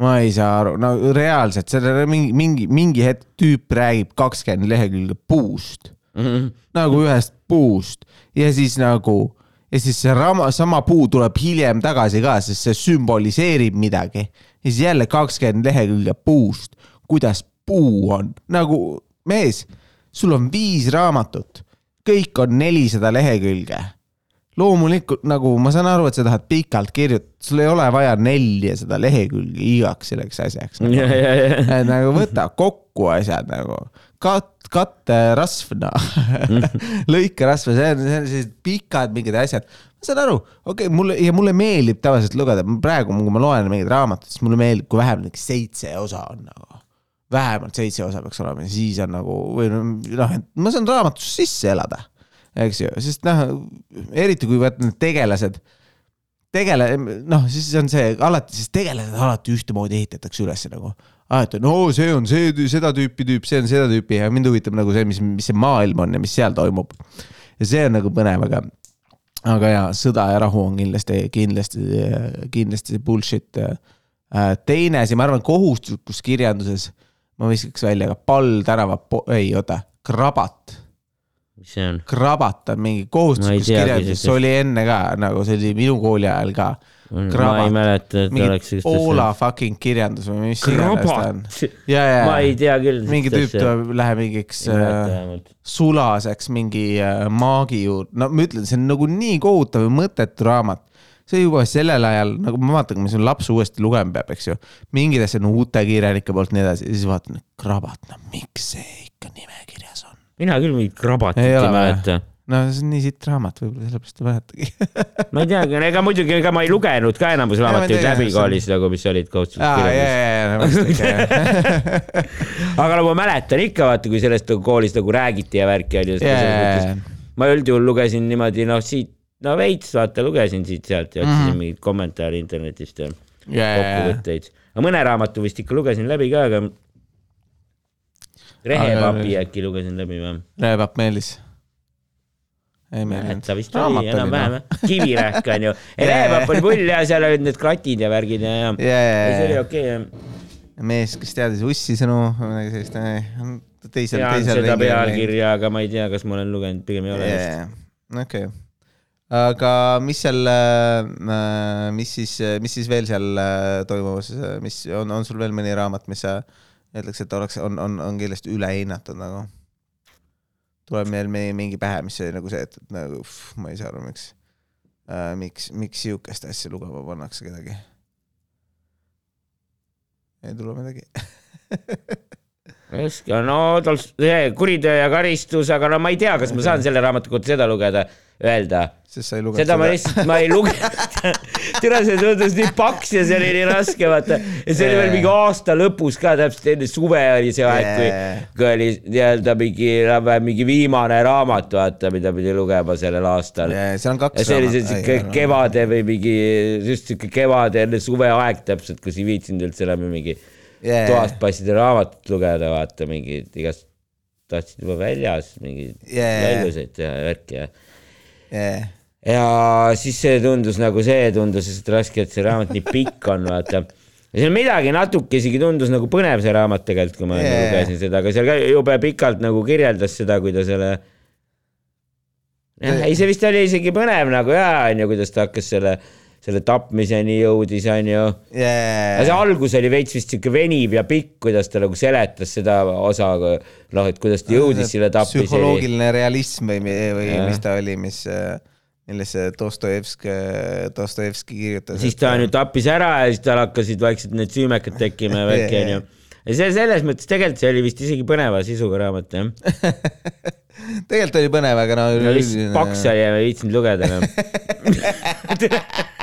Ma ei saa aru, no reaalselt, sellele mingi, mingi, mingi hetk tüüp räägib kakskümmend lehekülge puust Mhm. nagu ühest puust ja siis nagu ja siis see rama, sama puu tuleb hiljem tagasi ka, sest see sümboliseerib midagi. ja siis jälle kakskümmend lehekülge puust, kuidas puu on, nagu mees, sul on viis raamatut, kõik on nelisada lehekülge. Loomulikult nagu ma saan aru, et sa tahad pikalt kirjutada, sul ei ole vaja neljasada lehekülge igaks selleks asjaks nagu.. ja, ja, ja. et nagu võta kokku asjad nagu, kat-, katterasv noh, lõikerasv, see on, see on sellised pikad mingid asjad. ma saan aru, okei okay,, mulle ja mulle meeldib tavaliselt lugeda, praegu, kui ma loen mingeid raamatuid, siis mulle meeldib, kui vähemalt mingi seitse osa on nagu. vähemalt seitse osa peaks olema ja siis on nagu või noh, et ma saan raamatusse sisse elada, eks ju, sest noh, eriti kui vaata need tegelased tegele-, noh, siis on see alati, siis tegelased alati ühtemoodi ehitatakse üles nagu. et no see on see, seda tüüpi tüüp, see on seda tüüpi ja mind huvitab nagu see, mis, mis see maailm on ja mis seal toimub. ja see on nagu põnev, aga, aga jaa, sõda ja rahu on kindlasti, kindlasti, kindlasti bullshit. teine asi, ma arvan, kohustuslikus kirjanduses ma viskaks välja ka Pall tänava, ei oota, Krabat mis see on? krabat on mingi Ma ei kohustuslikus teagi kirjandus, see oli enne ka nagu see oli minu kooli ajal ka. ma ei mäleta, et oleks mingi Poola fucking kirjandus või mis iganes ta on. ja, ja, ma ei tea küll. mingi tüüp tuleb, läheb mingiks äh, sulaseks mingi äh, maagi juurde, no ma ütlen, see on nagu nii kohutav ja mõttetu raamat. see juba sellel ajal, nagu ma vaatan, kui mu laps uuesti lugema peab, eks ju, mingid asjad on uute kirjanike poolt, nii edasi, ja siis vaatan, krabat, no miks see ikka on? Mina küll mingit krabatit Ei ei, mäleta. no see on nii sitt raamat, võib-olla sellepärast ei mäletagi. ma ei teagi, ega muidugi, ega ma ei lugenud ka enamus raamatuid läbi see on- koolis nagu, mis olid ja, aga no ma mäletan ikka, vaata, kui sellest nagu koolis nagu räägiti ja värki oli. ma üldjuhul lugesin niimoodi, noh, siit, no veits, vaata, lugesin siit-sealt ja otsisin mm. mingeid kommentaare internetist ja ja, kokkuvõtteid. aga mõne raamatu vist ikka lugesin läbi ka, aga Rehepapi äkki lugesin läbi või? Reepapp meeldis. ei meeldinud. mäleta vist oli enam-vähem jah, kivirähk on ju. Rehepapp oli pull ja seal olid need klatid ja värgid ja, ja. ja, ja, see oli okei jah. mees, kes teadis ussi sõnu, midagi sellist, teisel, teisel seda. pealkirja, aga ma ei tea, kas ma olen lugenud, pigem ei ole vist. okei, aga mis seal, mis siis, mis siis veel seal äh, toimumas, mis on, on sul veel mõni raamat, mis sa ütleks, et oleks, on, on, on kindlasti ülehinnatud nagu? tuleb meil mingi, pähe, mis oli nagu see, et, et nagu uff, ma ei saa aru, miks äh,, miks, miks siukest asja lugema pannakse kedagi. ei tule midagi. raske no tal see kuriteo ja karistus, aga no ma ei tea, kas ma saan selle raamatu kohta seda lugeda, öelda. seda ma lihtsalt, ma ei lugenud. tere, see tundus nii paks ja see oli nii raske, vaata. ja see oli veel mingi aasta lõpus ka, täpselt enne suve oli see aeg, kui kui oli nii-öelda mingi, mingi viimane raamat, vaata, mida pidi lugema sellel aastal. seal on ja kaks see oli see siuke kevade või mingi, just siuke kevade enne suveaeg täpselt, kus ei viitsinud üldse enam mingi yeah. toast passida raamatut lugeda, vaata mingid igast, tahtsid juba väljas mingeid Yeah. väljuseid teha ja värki ja. Yeah. ja siis see tundus nagu see tundus lihtsalt raske, et see raamat nii pikk on, vaata. ja seal midagi natuke isegi tundus nagu põnev see raamat tegelikult, kui ma Yeah. yeah. lugesin seda, aga seal jube pikalt nagu kirjeldas seda, kui ta selle. jah, ei see vist oli isegi põnev nagu jaa, onju, kuidas ta hakkas selle, selle tapmiseni jõudis, onju yeah. aga see algus oli veits vist siuke veniv ja pikk, kuidas ta nagu seletas seda osa, noh, et kuidas ta jõudis selle tapmiseni. psühholoogiline realism või, või Jah. mis ta oli, mis, millesse Dostojevski, Dostojevski kirjutas. siis ta on ju tappis ära ja siis tal hakkasid vaikselt need süümekad tekkima ja värki onju. ja see selles mõttes tegelikult see oli vist isegi põneva sisuga raamat jah. tegelikult oli põnev, aga no. no lihtsalt paks oli ja ma ei viitsinud lugeda enam.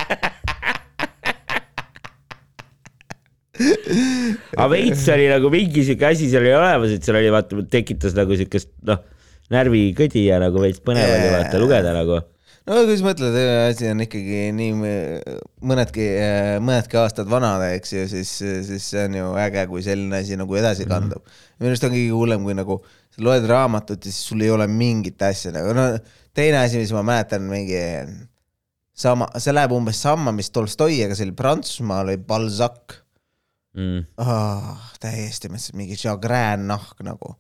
aga veits oli nagu mingi siuke asi seal oli olemas, et seal oli vaata, tekitas nagu siukest noh, närvikõdi ja nagu veits põnev oli vaata lugeda nagu. no kui sa mõtled, asi on ikkagi nii mõ- mõnedki, mõnedki aastad vana, eks ju, siis, siis see on ju äge, kui selline asi nagu edasi kandub mm. -hmm. minu arust on kõige hullem, kui nagu sa loed raamatut ja siis sul ei ole mingit asja nagu, no teine asi, mis ma mäletan, mingi sama, see läheb umbes sama, mis Tolstoi, aga see oli Prantsusmaal oli Balzac Mm. oh,. täiesti mõtlesin, mingi Chagrin nahk nagu.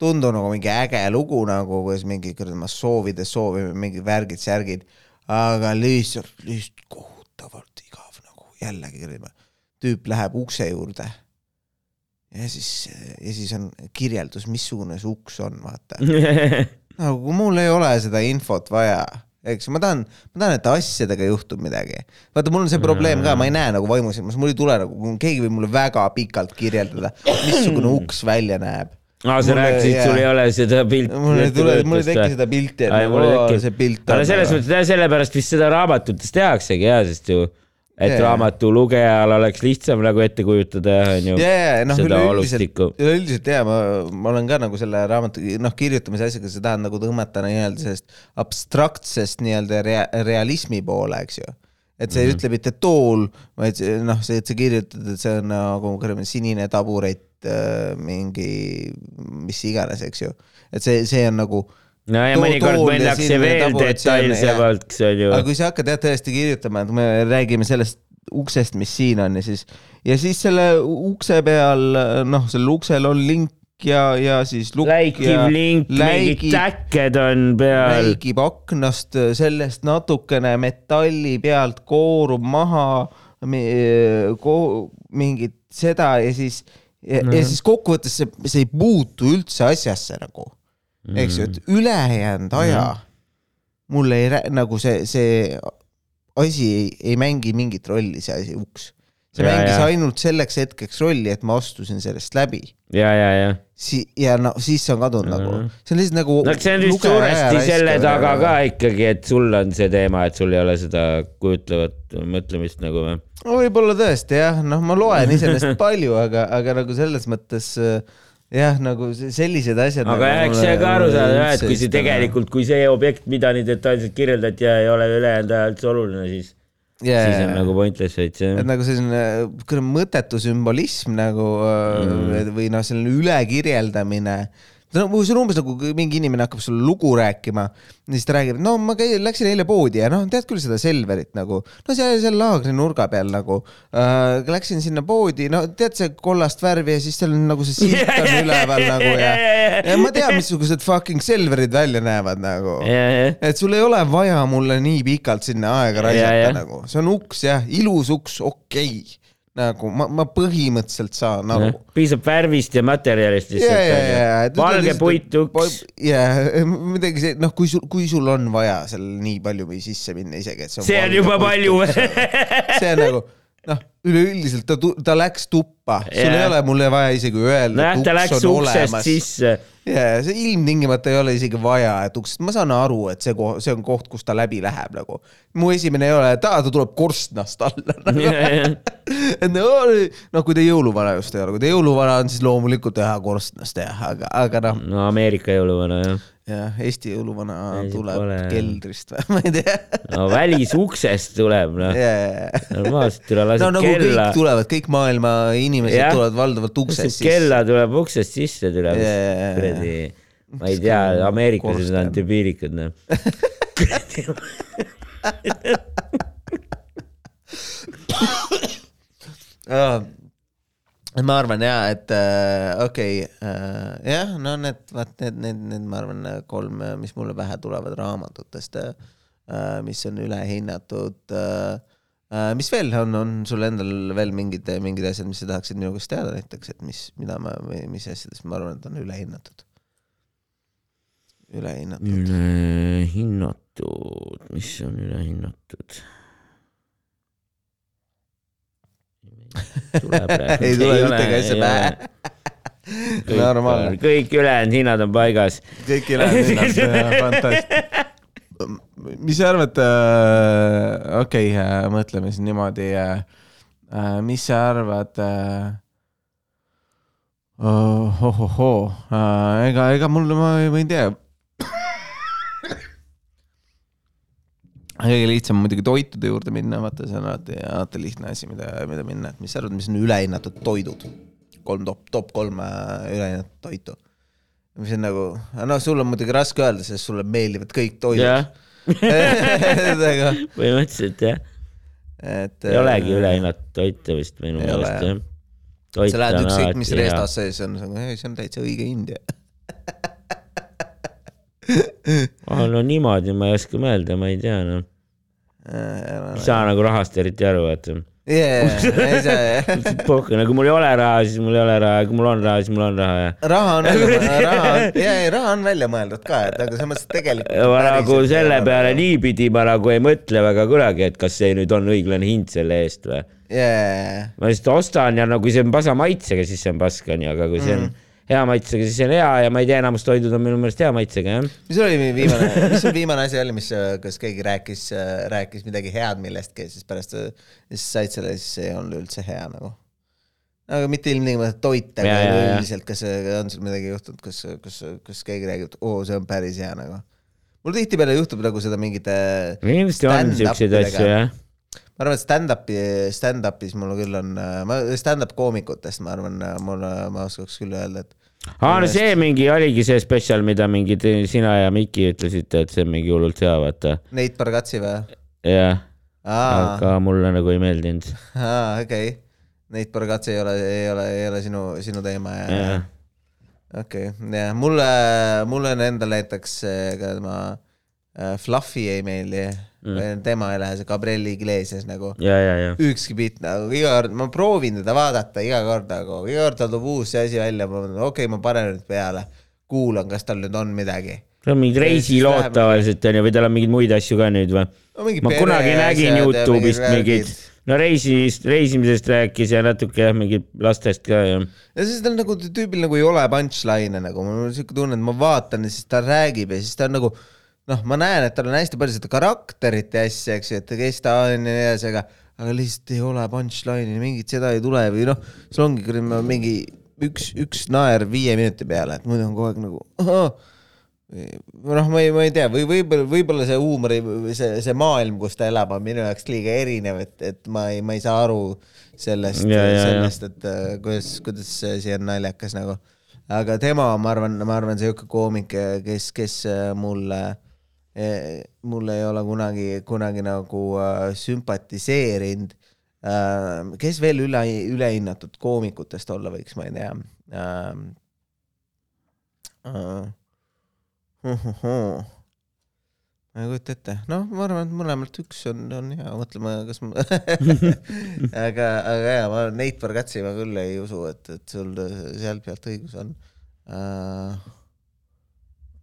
tundub nagu mingi äge lugu nagu, kuidas mingi kuradi ma soovides soovime mingid värgid, särgid, aga lihtsalt, lihtsalt kohutavalt igav nagu jällegi kuradi. tüüp läheb ukse juurde ja siis, ja siis on kirjeldus, missugune see uks on, vaata. nagu mul ei ole seda infot vaja, eks ma tahan, ma tahan, et asjadega juhtub midagi. vaata, mul on see probleem ka, ma ei näe nagu vaimusilmas, mul ei tule nagu, keegi võib mulle väga pikalt kirjeldada, missugune uks välja näeb. aa, sa rääkisid, sul ei ole seda pilti. mul ei tule, mul ei teki seda pilti, et nagu mul ei tekkinud. see pilt aga selles mõttes jah, sellepärast vist seda raamatutes tehaksegi ja, sest ju, et Jaa. raamatu lugejal oleks lihtsam nagu ette kujutada, onju. noh, üleüldiselt, üleüldiselt ja ma, ma olen ka nagu selle raamatu, noh, kirjutamise asjaga, sa tahad nagu tõmmata nii-öelda sellest abstraktsest nii-öelda rea, realismi poole, eks ju. et see mm -hmm. ütle mitte tool, vaid noh, see, et sa kirjutad, et see on nagu kuradi sinine taburet, mingi mis iganes, eks ju. et see, see on nagu no ja mõnikord minnakse veel detailsemalt, onju. aga kui sa hakkad jah tõesti kirjutama, et me räägime sellest uksest, mis siin on ja siis, ja siis selle ukse peal, noh, sellel uksel on link ja, ja siis lukk ja link, mingid läigib- täkked on peal. läigib aknast sellest natukene metalli pealt koorub maha mi- ko, mingit seda ja siis ja, Mhm. ja siis kokkuvõttes see, see ei puutu üldse asjasse nagu, eks ju, et Mhm. ülejäänud aja mul ei nagu see, see asi ei, ei mängi mingit rolli, see asi uks. see Ja, mängis ja. ainult selleks hetkeks rolli, et ma astusin sellest läbi ja, ja, ja. si- ja no siis see on kadunud nagu Mhm., see on lihtsalt nagu. no see on vist suuresti selle taga ka ikkagi, et sul on see teema, et sul ei ole seda kujutlevat mõtlemist nagu või? no võib-olla tõesti jah, noh, ma loen iseenesest palju, aga, aga nagu selles mõttes äh, jah, nagu se- sellised asjad. aga jah, eks see ka aru saada jah, et kui see tegelikult, kui see objekt, mida nii detailselt kirjeldati ja ei ole ülejäänud ajal üldse oluline, siis yeah. siis on nagu pointless veits jah et. nagu selline mõttetu sümbolism nagu mm. või noh, selline ülekirjeldamine. No see on umbes nagu mingi inimene hakkab sulle lugu rääkima ja siis ta räägib, no ma käin, läksin eile poodi ja noh, tead küll seda Selverit nagu, no seal, seal laagri nurga peal nagu äh,. Läksin sinna poodi, no tead see kollast värvi ja siis seal on nagu see silt on üleval nagu ja, ja ma tean, missugused fucking Selverid välja näevad nagu et sul ei ole vaja mulle nii pikalt sinna aega raisata nagu, see on uks jah, ilus uks, okei okay.. Nagu ma, ma põhimõtteliselt saan aru. piisab värvist ja materjalist ja, ja, ja, lihtsalt. valge puituks. ja midagi see, noh, kui sul, kui sul on vaja seal nii palju või sisse minna isegi, et see on see on juba puit palju uks, see on nagu noh, üleüldiselt ta, ta läks tuppa, sul Jaa. ei ole mulle vaja isegi öelda, nojah, ta uks läks uksest olemas. sisse. ja, see ilmtingimata ei ole isegi vaja, et uksest, ma saan aru, et see see on koht, kus ta läbi läheb nagu. mu esimene ei ole, et aa, ta tuleb korstnast alla nagu.. et no, noh, kui ta jõuluvana just ei ole, kui ta jõuluvana on, siis loomulikult teha korstnast jah, aga, aga noh, no Ameerika jõuluvana jah. jah, Eesti jõuluvana Ei, tuleb pole- keldrist või ma ei tea no välisuksest tuleb noh, yeah.. normaalselt no lased nagu kella kõik, tulevad, kõik maailma inimesed Jah. tulevad valdavalt uksest sisse. kella tuleb uksest sisse tuleb Jaa. kuradi, ma ei tea, ameeriklased on debiilikud noh. ma arvan ja, et äh, okei okay, äh,, jah, no need, vaat need, need, need, ma arvan, kolm, mis mulle pähe tulevad raamatutest äh,, mis on ülehinnatud äh,. Äh, mis veel on, on sul endal veel mingid, mingid asjad, mis sa tahaksid minu käest teada näiteks, et mis, mida ma, mis asjadest ma arvan, et on ülehinnatud? ülehinnatud. ülehinnatud, mis on ülehinnatud? ei tule ühtegi asja pähe. normaalne, kõik ülejäänud hinnad on paigas. kõik ülejäänud hinnad, fantastiline. mis sa arvad äh,, okei okay, äh,, mõtleme siis niimoodi äh,. Äh, mis sa arvad äh,? ohohoo äh,, ega, ega mul, ma ma ei tea. Kõige lihtsam on muidugi toitude juurde minna, vaata, see on alati, alati lihtne asi, mida, mida minna, et mis sa arvad, mis on ülehinnatud toidud? kolm top, top kolm äh, ülehinnatud toitu. mis on nagu, no sul on muidugi raske öelda, sest sulle meeldivad kõik toidud. aga, põhimõtteliselt jah, et. ei olegi ülehinnatud toite vist minu meelest jah. sa lähed ükskõik mis restos sees on, see on täitsa õige India. oh,. no niimoodi ma ei oska mõelda, ma ei tea noh, ei saa nagu rahast eriti aru, vaata. jaa, ei saa jah. pohhu, nagu mul ei ole raha, siis mul ei ole raha, kui mul on raha, siis mul on raha ja. raha on raha on, jaa, ei raha on välja mõeldud ka, et aga selles mõttes et tegelikult. ma nagu selle peale. niipidi ma nagu ei mõtle väga kunagi, et kas see nüüd on õiglane hind selle eest või. jaa, ma lihtsalt ostan ja no kui see on pasa maitsega, siis see on pask onju, aga kui see on Mm. Hea maitsega, siis see on hea ja ma ei tea, enamus toidud on minu meelest hea maitsega jah. mis oli viimane, mis see viimane asi oli, mis, kas keegi rääkis, rääkis midagi head millestki siis pärast siis said selle, siis ei olnud üldse hea nagu. aga mitte ilmtingimata toit, aga üldiselt, kas on sul midagi juhtunud, kus, kus, kus keegi räägib, et oo, see on päris hea nagu. mul tihtipeale juhtub nagu seda mingite kindlasti on siukseid asju jah. ma arvan, et stand-up'i, stand-up'is mul küll on, ma stand-up koomikutest, ma arvan, mul, ma oskaks küll öelda, et aa, no see mingi oligi see spetsial, mida mingid sina ja Miki ütlesite, et see on mingi hullult hea, vaata. Neit Bargatsi või? jah, aga mulle nagu ei meeldinud. aa, okei okay.. Neit Bargatsi ei ole, ei ole, ei ole sinu, sinu teema ja, ja. okei okay,, jah, mulle, mulle on endal näiteks ka tema äh, Fluffy ei meeldi mm., tema ei lähe, see Gabriel Iglesias nagu. ükski bitt nagu iga kord, ma proovin teda vaadata iga kord nagu, iga kord ta toob uus asi välja, ma mõtlen, okei okay,, ma panen nüüd peale, kuulan, kas tal nüüd on midagi tal on mingid reisilood tavaliselt onju või tal on mingeid muid asju ka nüüd või no,? ma kunagi nägin Youtube'ist mingid, no reisimist, reisimisest rääkis ja natuke jah, mingid lastest ka ja. ja siis tal nagu tüübil nagu ei ole punchline'e nagu, mul on siuke tunne, et ma vaatan ja siis ta räägib ja siis ta on nagu noh, ma näen, et tal on hästi palju seda karakterit ja asja, eks ju, et kes ta on ja nii edasi, aga, aga lihtsalt ei ole punchline'i, mingit seda ei tule või noh, sul ongi mingi üks, üks naer viie minuti peale, et muidu on kogu aeg nagu ahah noh, ma ei, ma ei tea, või võib-olla, võib-olla see huumori, see, see maailm, kus ta elab, on minu jaoks liiga erinev, et, et ma ei, ma ei saa aru sellest, sellest, et uh, kuidas, kuidas see on naljakas nagu. aga tema, ma arvan, ma arvan, sihuke koomik, kes, kes mulle, mulle ei ole kunagi, kunagi nagu uh, sümpatiseerinud uh,. kes veel üle, ülehinnatud koomikutest olla võiks, ma ei tea. Uh, ma ei kujuta ette, noh, ma arvan, et mõlemalt üks on, on hea, mõtleme, kas ma aga, aga jaa, ma Neit Bargatsi ma küll ei usu, et, et sul sealt pealt õigus on uh,.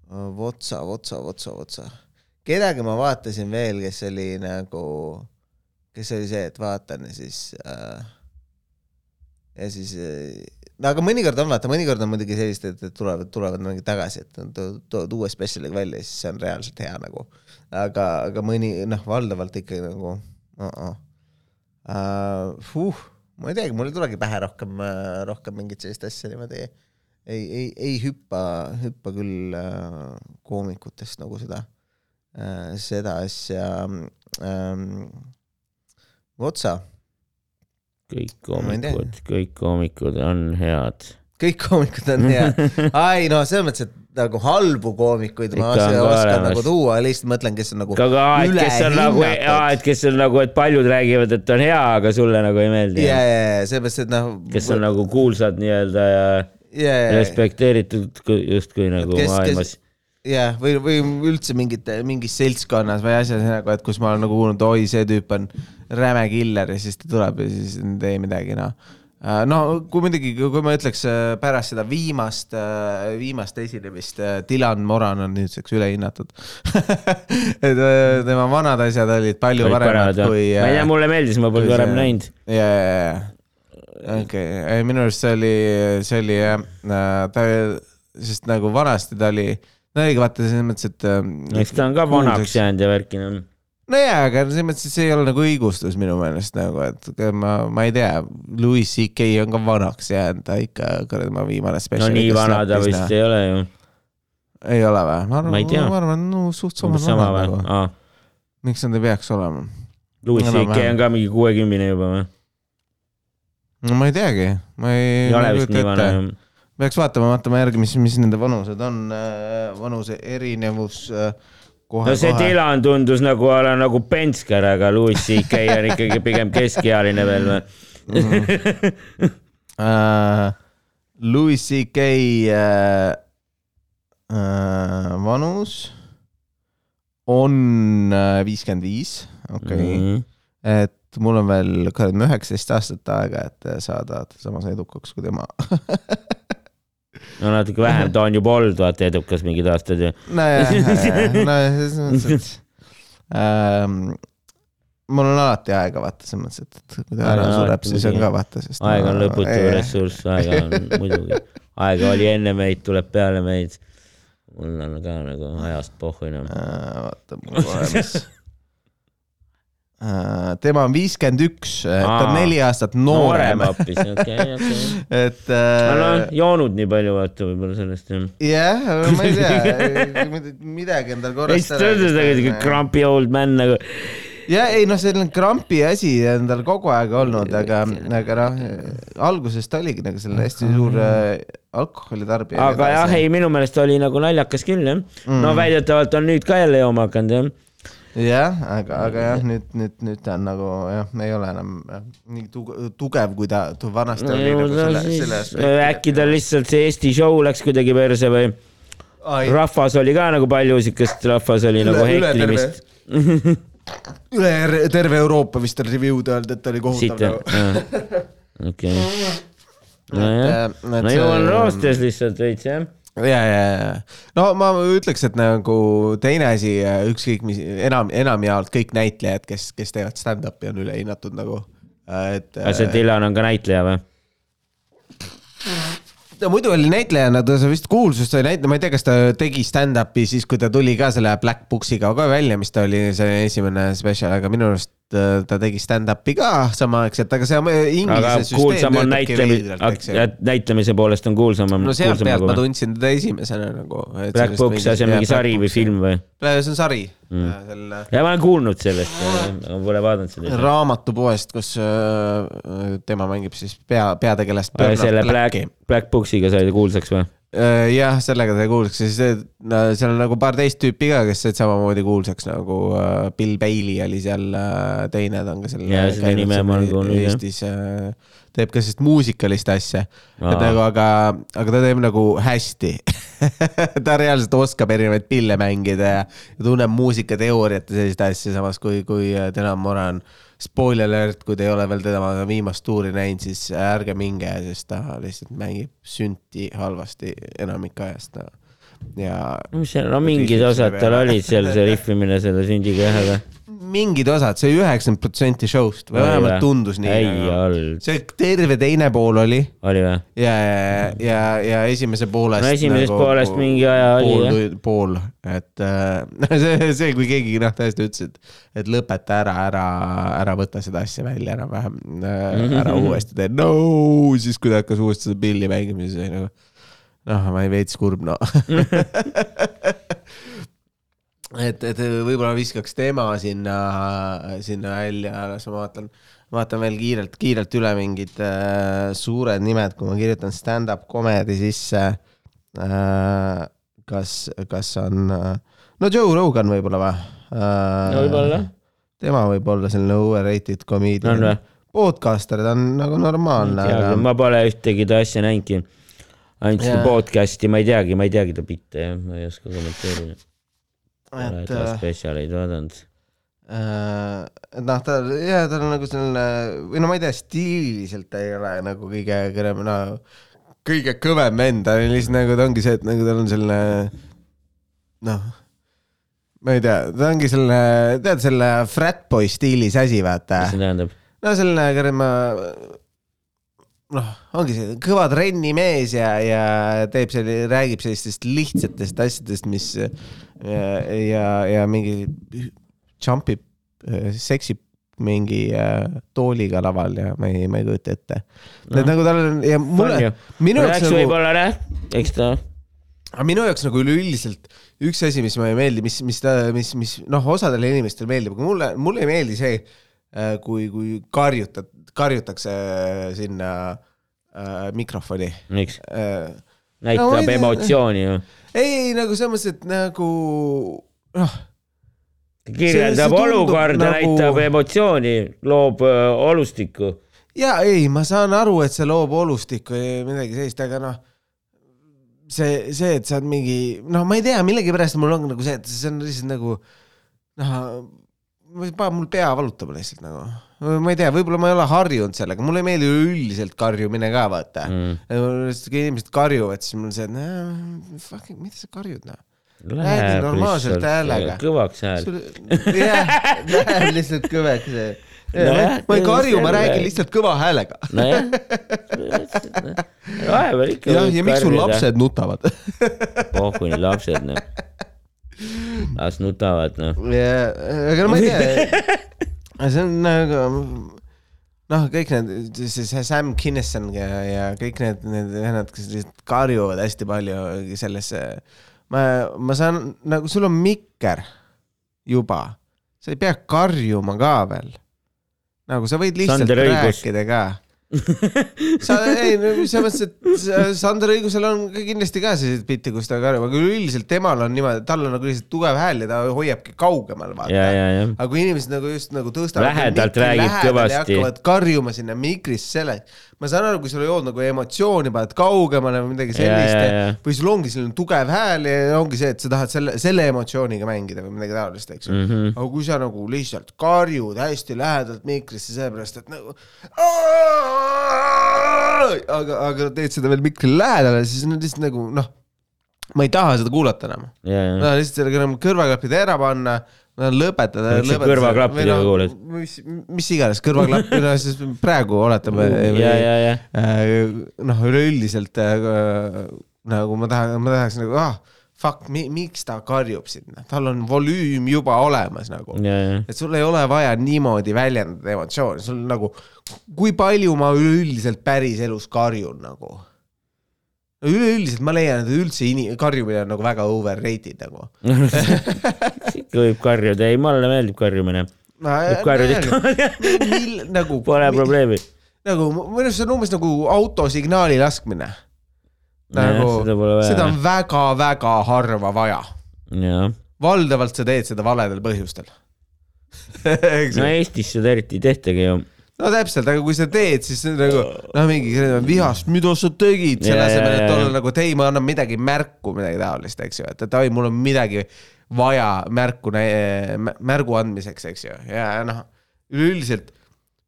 Votsa, Votsa, Votsa, Votsa. kedagi ma vaatasin veel, kes oli nagu, kes oli see, et vaatan ja siis uh, ja siis no aga mõnikord on, vaata, mõnikord on muidugi sellist, et, tulevad, tulevad mingi tagasi, et tood uue spetsialiga välja ja siis see on reaalselt hea nagu. aga, aga mõni, noh, valdavalt ikkagi nagu uh, -uh. Uh, uh, ma ei teagi, mul ei tulegi pähe rohkem, rohkem mingit sellist asja niimoodi. Ei, ei, ei hüppa, hüppa küll uh, koomikutest nagu seda uh,, seda asja um,. Otsa kõik koomikud, kõik koomikud on head. kõik koomikud on head. ai no selles mõttes, et nagu halbu koomikuid ma oskan nagu tuua, lihtsalt mõtlen, kes on nagu aga et kes on nagu, et kes on nagu, et paljud räägivad, et on hea, aga sulle nagu ei meeldi. ja, ja, ja sellepärast, et noh. kes on nagu kuulsad nii-öelda ja, ja respekteeritud justkui nagu kes, maailmas kes jah, või, või üldse mingite, mingis seltskonnas või asjas nagu, et kus ma olen nagu kuulnud, oi, see tüüp on räme killer ja siis ta tuleb ja siis ei tee midagi, noh. Äh, no kui muidugi, kui ma ütleks äh, pärast seda viimast, äh, viimast esinemist, Dylan Moran on nüüdseks ülehinnatud et tema vanad asjad olid palju Olid paremad kui. ma ei tea, mulle meeldis, ma polnud varem näinud. ja, ja, ja okei, minu arust see oli, see oli jah, ta, sest nagu vanasti ta oli no õige, vaata selles mõttes, et. Ähm, eks ta on ka vanaks jäänud ja värki noh nojaa, aga selles mõttes, et see ei ole nagu õigustus minu meelest nagu, et ma, ma ei tea, Louis CK on ka vanaks jäänud, ta ikka, kuradi, ma viimane spetsial. no nii vana ta vist noh. ei ole ju. ei ole või? ma arvan, ma arvan, no suht sama. sama või? Nagu. miks nad ei peaks olema? Louis CK on ka mingi kuuekümnene juba või? No ma ei teagi, ma ei. ei ole vist nii vana jah peaks vaatama, vaatama järgi, mis, mis nende vanused on, äh, vanuse erinevus äh, kohe, no see kohe. Dylan tundus nagu nagu Pensker, aga Louis CK on ikkagi pigem keskealine veel või mm. uh, Louis CK uh, uh, vanus on viiskümmend viis, okei. Mhm. Et mul on veel üheksateist aastat aega, et saada samas edukaks kui tema no natuke vähem, ta on juba olnud vaata edukas mingid aastad ju. nojah, nojah, selles mõttes, et ähm, mul on alati aega vaata, selles mõttes, et, kui ta ära sureb, siis on ka vaata, sest. aeg on lõputu ressurss, aega on muidugi, aega oli enne meid, tuleb peale meid. mul on ka nagu ajast pohhu enam. vaata mul olemas Äh, tema on viiskümmend üks, ta on neli aastat noorem. hoopis, okei, okei. et äh.... no joonud nii palju vaata võib-olla sellest jah. jah, ma ei tea, midagi endal korrast ära. ei, see on siuke grumpy old man nagu. ja ei noh, selline grumpy asi endal kogu aeg olnud, aga, aga noh, alguses ta oligi nagu selline hästi suur äh, alkoholitarbija. aga jah, ei minu meelest oli nagu naljakas küll jah mm.. no väidetavalt on nüüd ka jälle jooma hakanud jah jah, aga, aga jah, nüüd, nüüd, nüüd ta on nagu jah, ei ole enam jah, nii tuge- tugev, kui ta tu- vanasti oli no, nagu no, selle, selle aspekti äkki tal lihtsalt see Eesti show läks kuidagi perse või rahvas oli ka nagu palju siukest, rahvas oli Üle- nagu heklimist. üle er- terve Euroopa vist on review'd öelnud, et ta oli kohutav. jah? okei. nojah, no ju on roostes lihtsalt veits jah. ja, ja, ja, no ma ütleks, et nagu teine asi, ükskõik mis, enam, enamjaolt kõik näitlejad, kes, kes teevad stand-up'i, on ülehinnatud nagu. et kas see Dylan on ka näitleja või? ta muidu oli näitlejana, ta vist kuulsust sai näitleja, ma ei tea, kas ta tegi stand-up'i siis, kui ta tuli ka selle Black Boxiga ka välja, mis ta oli see esimene spetsial, aga minu arust äh, ta tegi stand-up'i ka samaaegselt, aga see aga inglise kuulsam süsteem töötabki veidralt, eks ju. näitlemise, poolest on kuulsam. no sealt pealt ma tundsin teda esimesena nagu. Black Box, see on mingi sari või? film või? see on sari Mm. selle ja ma olen kuulnud sellest, aga pole vaadanud seda. raamatupoest, kus äh, tema mängib siis pea, peategelast. selle Black, Black Boxiga sai ta kuulsaks või? Äh, jah, sellega ta kuulsaks ja see, seal on nagu paar teist tüüpi ka, kes said samamoodi kuulsaks nagu äh, Bill Bailey oli seal äh, teine, ta on ka seal. Jaa, seda nime ma olen kuulnud, jah. Eestis äh, teeb ka sellist muusikalist asja, et nagu, aga, aga ta teeb nagu hästi ta reaalselt oskab erinevaid pille mängida ja, ja tunneb muusikateooriat ja selliseid asju, samas kui, kui äh, Dylan Moran spoiler alert, kui te ei ole veel tema viimast tuuri näinud, siis ärge minge, sest ta lihtsalt mängib sünti halvasti enamik ajast no.. Ja mis seal, no mingid osad tal olid seal see rihvimine selle sündiga jah, aga mingid osad, see oli üheksakümmend protsenti show'st või vähemalt tundus nii ei. olnud, see terve teine pool oli oli või? ja, ja, ja, ja esimese poolest. no esimesest poolest mingi aja oli jah. pool, pool, et äh, see, see, kui keegi noh, tõesti ütles, et, et lõpeta ära, ära, ära võta seda asja välja enam-vähem äh,, ära uuesti tee, no siis kui ta hakkas uuesti seda pilli mängima, siis oli nagu noh, ma olin veits kurb noh. et, et võib-olla viskaks tema sinna, sinna välja, las ma vaatan, vaatan veel kiirelt, kiirelt üle mingid äh, suured nimed, kui ma kirjutan stand-up comedy sisse äh,. kas, kas on äh,, no Joe Rogan võib-olla või äh, no võib-olla. tema võib olla selline overrated comedian või? podcaster, ta on nagu normaalne, aga ma pole ühtegi ta asja näinudki. Ainult seda podcast'i ma ei teagi, ma ei teagi ta bitte jah, ma ei oska kommenteerida. Pole et ta äh, spetsialeid vaadanud. Äh, et noh, ta ja tal on nagu selline või no ma ei tea, stiililiselt ta ei ole nagu kõige kõrgem, no kõige kõvem vend, ta on lihtsalt nagu ta ongi see, et nagu tal on selline noh, ma ei tea, ta ongi selline, tead selle fratboy stiilis asi, vaata mis see tähendab? no selline kõrgema noh, ongi see kõva trennimees ja, ja teeb selle, räägib sellistest lihtsatest asjadest, mis ja, ja, ja mingi jump ib, seksib mingi äh, tooliga laval ja ma ei, ma ei kujuta ette no.. et nagu tal on ja mulle, minu jaoks nagu, võib-olla jah, eks ta, aga minu jaoks nagu üleüldiselt üks asi, mis mulle ei meeldi, mis, mis ta, mis, mis noh, osadele inimestele meeldib, aga mulle, mulle ei meeldi see, kui, kui karjutad, karjutakse sinna äh, mikrofoni miks? äh,. No näitab tea. emotsiooni ju. ei, nagu selles mõttes, et nagu noh, kirjeldab olukorda nagu- nagu..., näitab emotsiooni, loob öö, olustikku. ja ei, ma saan aru, et see loob olustikku ja midagi sellist, aga noh, see, see, et sa oled mingi, noh, ma ei tea, millegipärast mul on nagu see, et see on lihtsalt nagu noh, paneb mul pea valutama lihtsalt nagu. ma ei tea, võib-olla ma ei ole harjunud sellega, mulle ei meeldi üldiselt karjumine ka, vaata Mm. kui inimesed karjuvad, siis mul on see, et noh, fucking, mida sa karjud, noh. Läheb normaalselt häälega. kõvaks hääl. jah, läheb lihtsalt kõveks see. Nojah, ma ei karju, ma räägin lihtsalt kõva häälega. nojah, vahepeal ikka. jah, ja miks sul? lapsed nutavad? oh, kui need lapsed, noh. las nutavad, noh. aga no ma ei tea, see on nagu noh, kõik need, see Sam Kinison ja, ja kõik need, need vennad, kes lihtsalt karjuvad hästi palju sellesse. ma, ma saan nagu, sul on mikker juba, sa ei pea karjuma ka veel. nagu sa võid lihtsalt rääkida ka. Sa ei no selles mõttes, et Sander Õigusel on ka kindlasti ka selliseid bitte, kus ta karjub, aga üleüldiselt temal on niimoodi, tal on nagu lihtsalt tugev hääl ja ta hoiabki kaugemal, vaata. aga kui inimesed nagu just nagu tõstavad Lähedalt räägib kõvasti. hakkavad karjuma sinna mikrisse selle, ma saan aru, kui sul ei olnud nagu emotsiooni, paned kaugemale või midagi Ja, ja, ja. sellist või sul ongi selline tugev hääl ja ongi see, et sa tahad selle, selle emotsiooniga mängida või midagi taolist, eks ju mm. -hmm. aga kui sa nagu lihtsalt karjud hästi lähedalt mikrisse, sellepärast et nagu aga, aga teed seda veel mikrile lähedale, siis on lihtsalt nagu noh, ma ei taha seda kuulata enam. ja, ja, ma tahan lihtsalt enam kõrvaklapid ära panna, tahan lõpetada. Sa kõrvaklappidega kuulad? mis, mis iganes kõrvaklappi, no siis praegu oletame. ja, ja, ja. noh, üleüldiselt äh, nagu ma tahan, ma tahaks nagu ah, fuck, miks ta karjub sinna, tal on volüüm juba olemas nagu. et sul ei ole vaja niimoodi väljendada emotsioone, sul nagu, kui palju ma üleüldiselt päriselus karjun nagu. üleüldiselt ma leian, et üldse karjumine on nagu väga overrated nagu. ikka võib karjuda, ei mulle meeldib karjumine. võib karjuda ikka, nagu, pole probleemi. nagu minu arust see on umbes nagu autosignaali laskmine. nagu seda pole seda on. väga-väga harva vaja. valdavalt sa teed seda valedel põhjustel. no Eestis seda eriti ei tehtagi ju. no täpselt, aga kui sa teed, siis nagu noh, mingi vihast, mida sa tegid, selle Ja, ja, asemel, et ja. olla nagu, et ei, ma annan midagi märku, midagi taolist, eks ju, et, et oi, mul on midagi vaja märku, märgu andmiseks, eks ju, ja noh, üleüldiselt.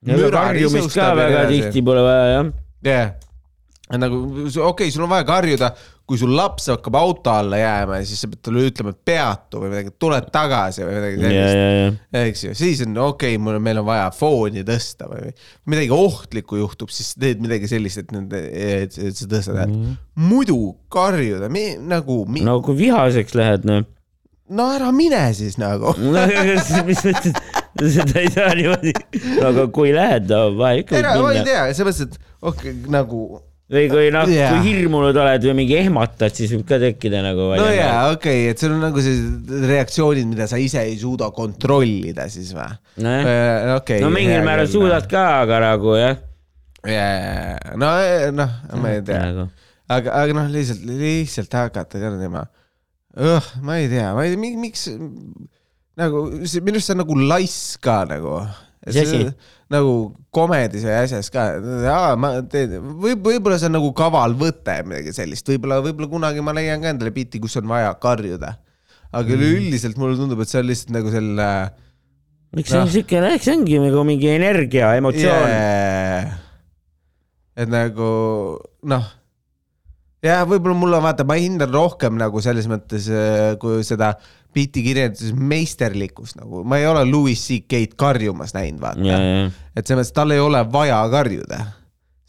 karjumist ka väga tihti pole vaja jah. jah, nagu okei okay,, sul on vaja karjuda, kui sul laps hakkab auto alla jääma ja siis sa pead talle ütlema, et peatu või midagi, tule tagasi või midagi sellist. eks ju, siis on okei okay,, mul, meil on vaja fooni tõsta või midagi ohtlikku juhtub, siis teed midagi sellist, et nende, et sa tõstad häält mm. -hmm. muidu karjuda, nagu no kui vihaseks lähed, noh. No ära mine siis nagu. no mis mõttes, seda ei saa niimoodi. aga kui lähed, no vaja ikka ära, ma ei tea, mõttes, et okei okay,, nagu või kui noh Jaa. kui hirmunud oled või mingi ehmatad, siis võib ka tekkida nagu. no jaa, okei okay,, et sul on nagu sellised reaktsioonid, mida sa ise ei suuda kontrollida siis või? nojah, okei. no mingil määral suudad ka, aga nagu jah. jaa, no, noh, ma ei tea, nagu aga, aga noh, lihtsalt, lihtsalt hakata ka niisama, ma ei tea, ma ei tea, miks nagu see minu arust see on nagu laiss ka nagu. Nagu komedis või asjas ka, ma teen, võib, võib-olla see on nagu kaval võte, midagi sellist, võib-olla, võib-olla kunagi ma leian ka endale biti, kus on vaja karjuda. aga Mm. üleüldiselt mulle tundub, et see on lihtsalt nagu selle miks see on Noh. siuke, eks see ongi nagu mingi energia, emotsioon. yeah.. et nagu noh, ja võib-olla mul on vaata, ma hindan rohkem nagu selles mõttes, kui seda biti kirjelduses meisterlikkust nagu, ma ei ole Louis CK-d karjumas näinud, ja, vaata. ja, et selles mõttes tal ei ole vaja karjuda.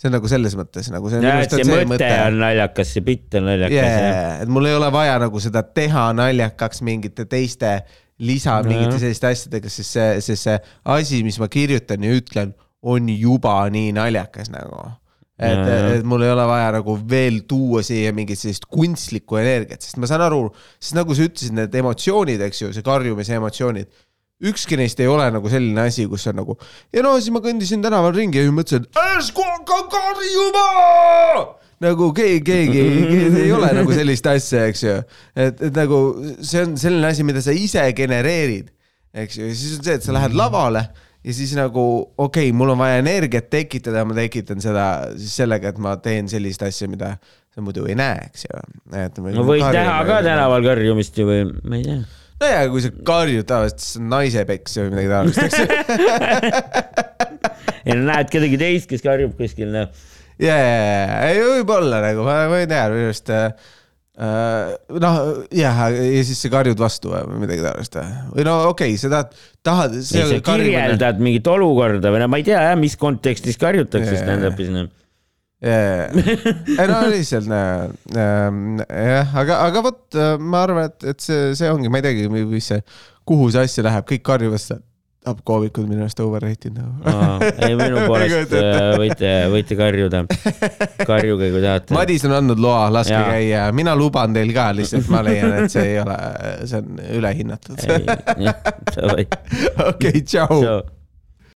see on nagu selles mõttes nagu see ja, minu et see see mõte on naljakas, see bitt on naljakas yeah.. et mul ei ole vaja nagu seda teha naljakaks mingite teiste lisa Nojah. mingite selliste asjadega, sest see, sest see asi, mis ma kirjutan ja ütlen, on juba nii naljakas nagu. Et et mul ei ole vaja nagu veel tuua siia mingit sellist kunstlikku energiat, sest ma saan aru, sest nagu sa ütlesid, need emotsioonid, eks ju, see karjumise emotsioonid ükski neist ei ole nagu selline asi, kus on nagu ja no siis ma kõndisin tänaval ringi ja mõtlesin, karjuma. nagu keegi, keegi, keegi ei ole nagu sellist asja, eks ju. et, et nagu see on selline asi, mida sa ise genereerid, eks ju, ja siis on see, et sa lähed lavale ja siis nagu okei okay,, mul on vaja energiat tekitada, ma tekitan seda siis sellega, et ma teen sellist asja, mida sa muidu ei näe, eks ju. no võid näha ka. tänaval karjumist ju või, ma ei tea. nojah, kui sa karjud tavaliselt, siis naise peks või midagi taolist, eks ju. ja näed kedagi teist, kes karjub kuskil, noh. ja, ja, ja, ei võib-olla nagu, ma, ma ei tea, minu arust äh, noh, jah, ja siis sa karjud vastu või midagi taolist või no okei okay,, sa tahad, tahad. sa kirjeldad mingit olukorda või no ma ei tea jah, mis kontekstis karjutakse Jaa. stand-up'is, noh. ei no lihtsalt äh, jah, aga, aga vot äh, ma arvan, et, et see, see ongi, ma ei teagi, mis see, kuhu see asja läheb, kõik karjuvad seda koomikud minu arust overrated nagu. ei, minu poolest äh, võite, võite karjuda. karjuge, kui tahate. Madis on andnud loa, laske Jaa. käia, mina luban teil ka, lihtsalt ma leian, et see ei ole, see on ülehinnatud. okei, tšau.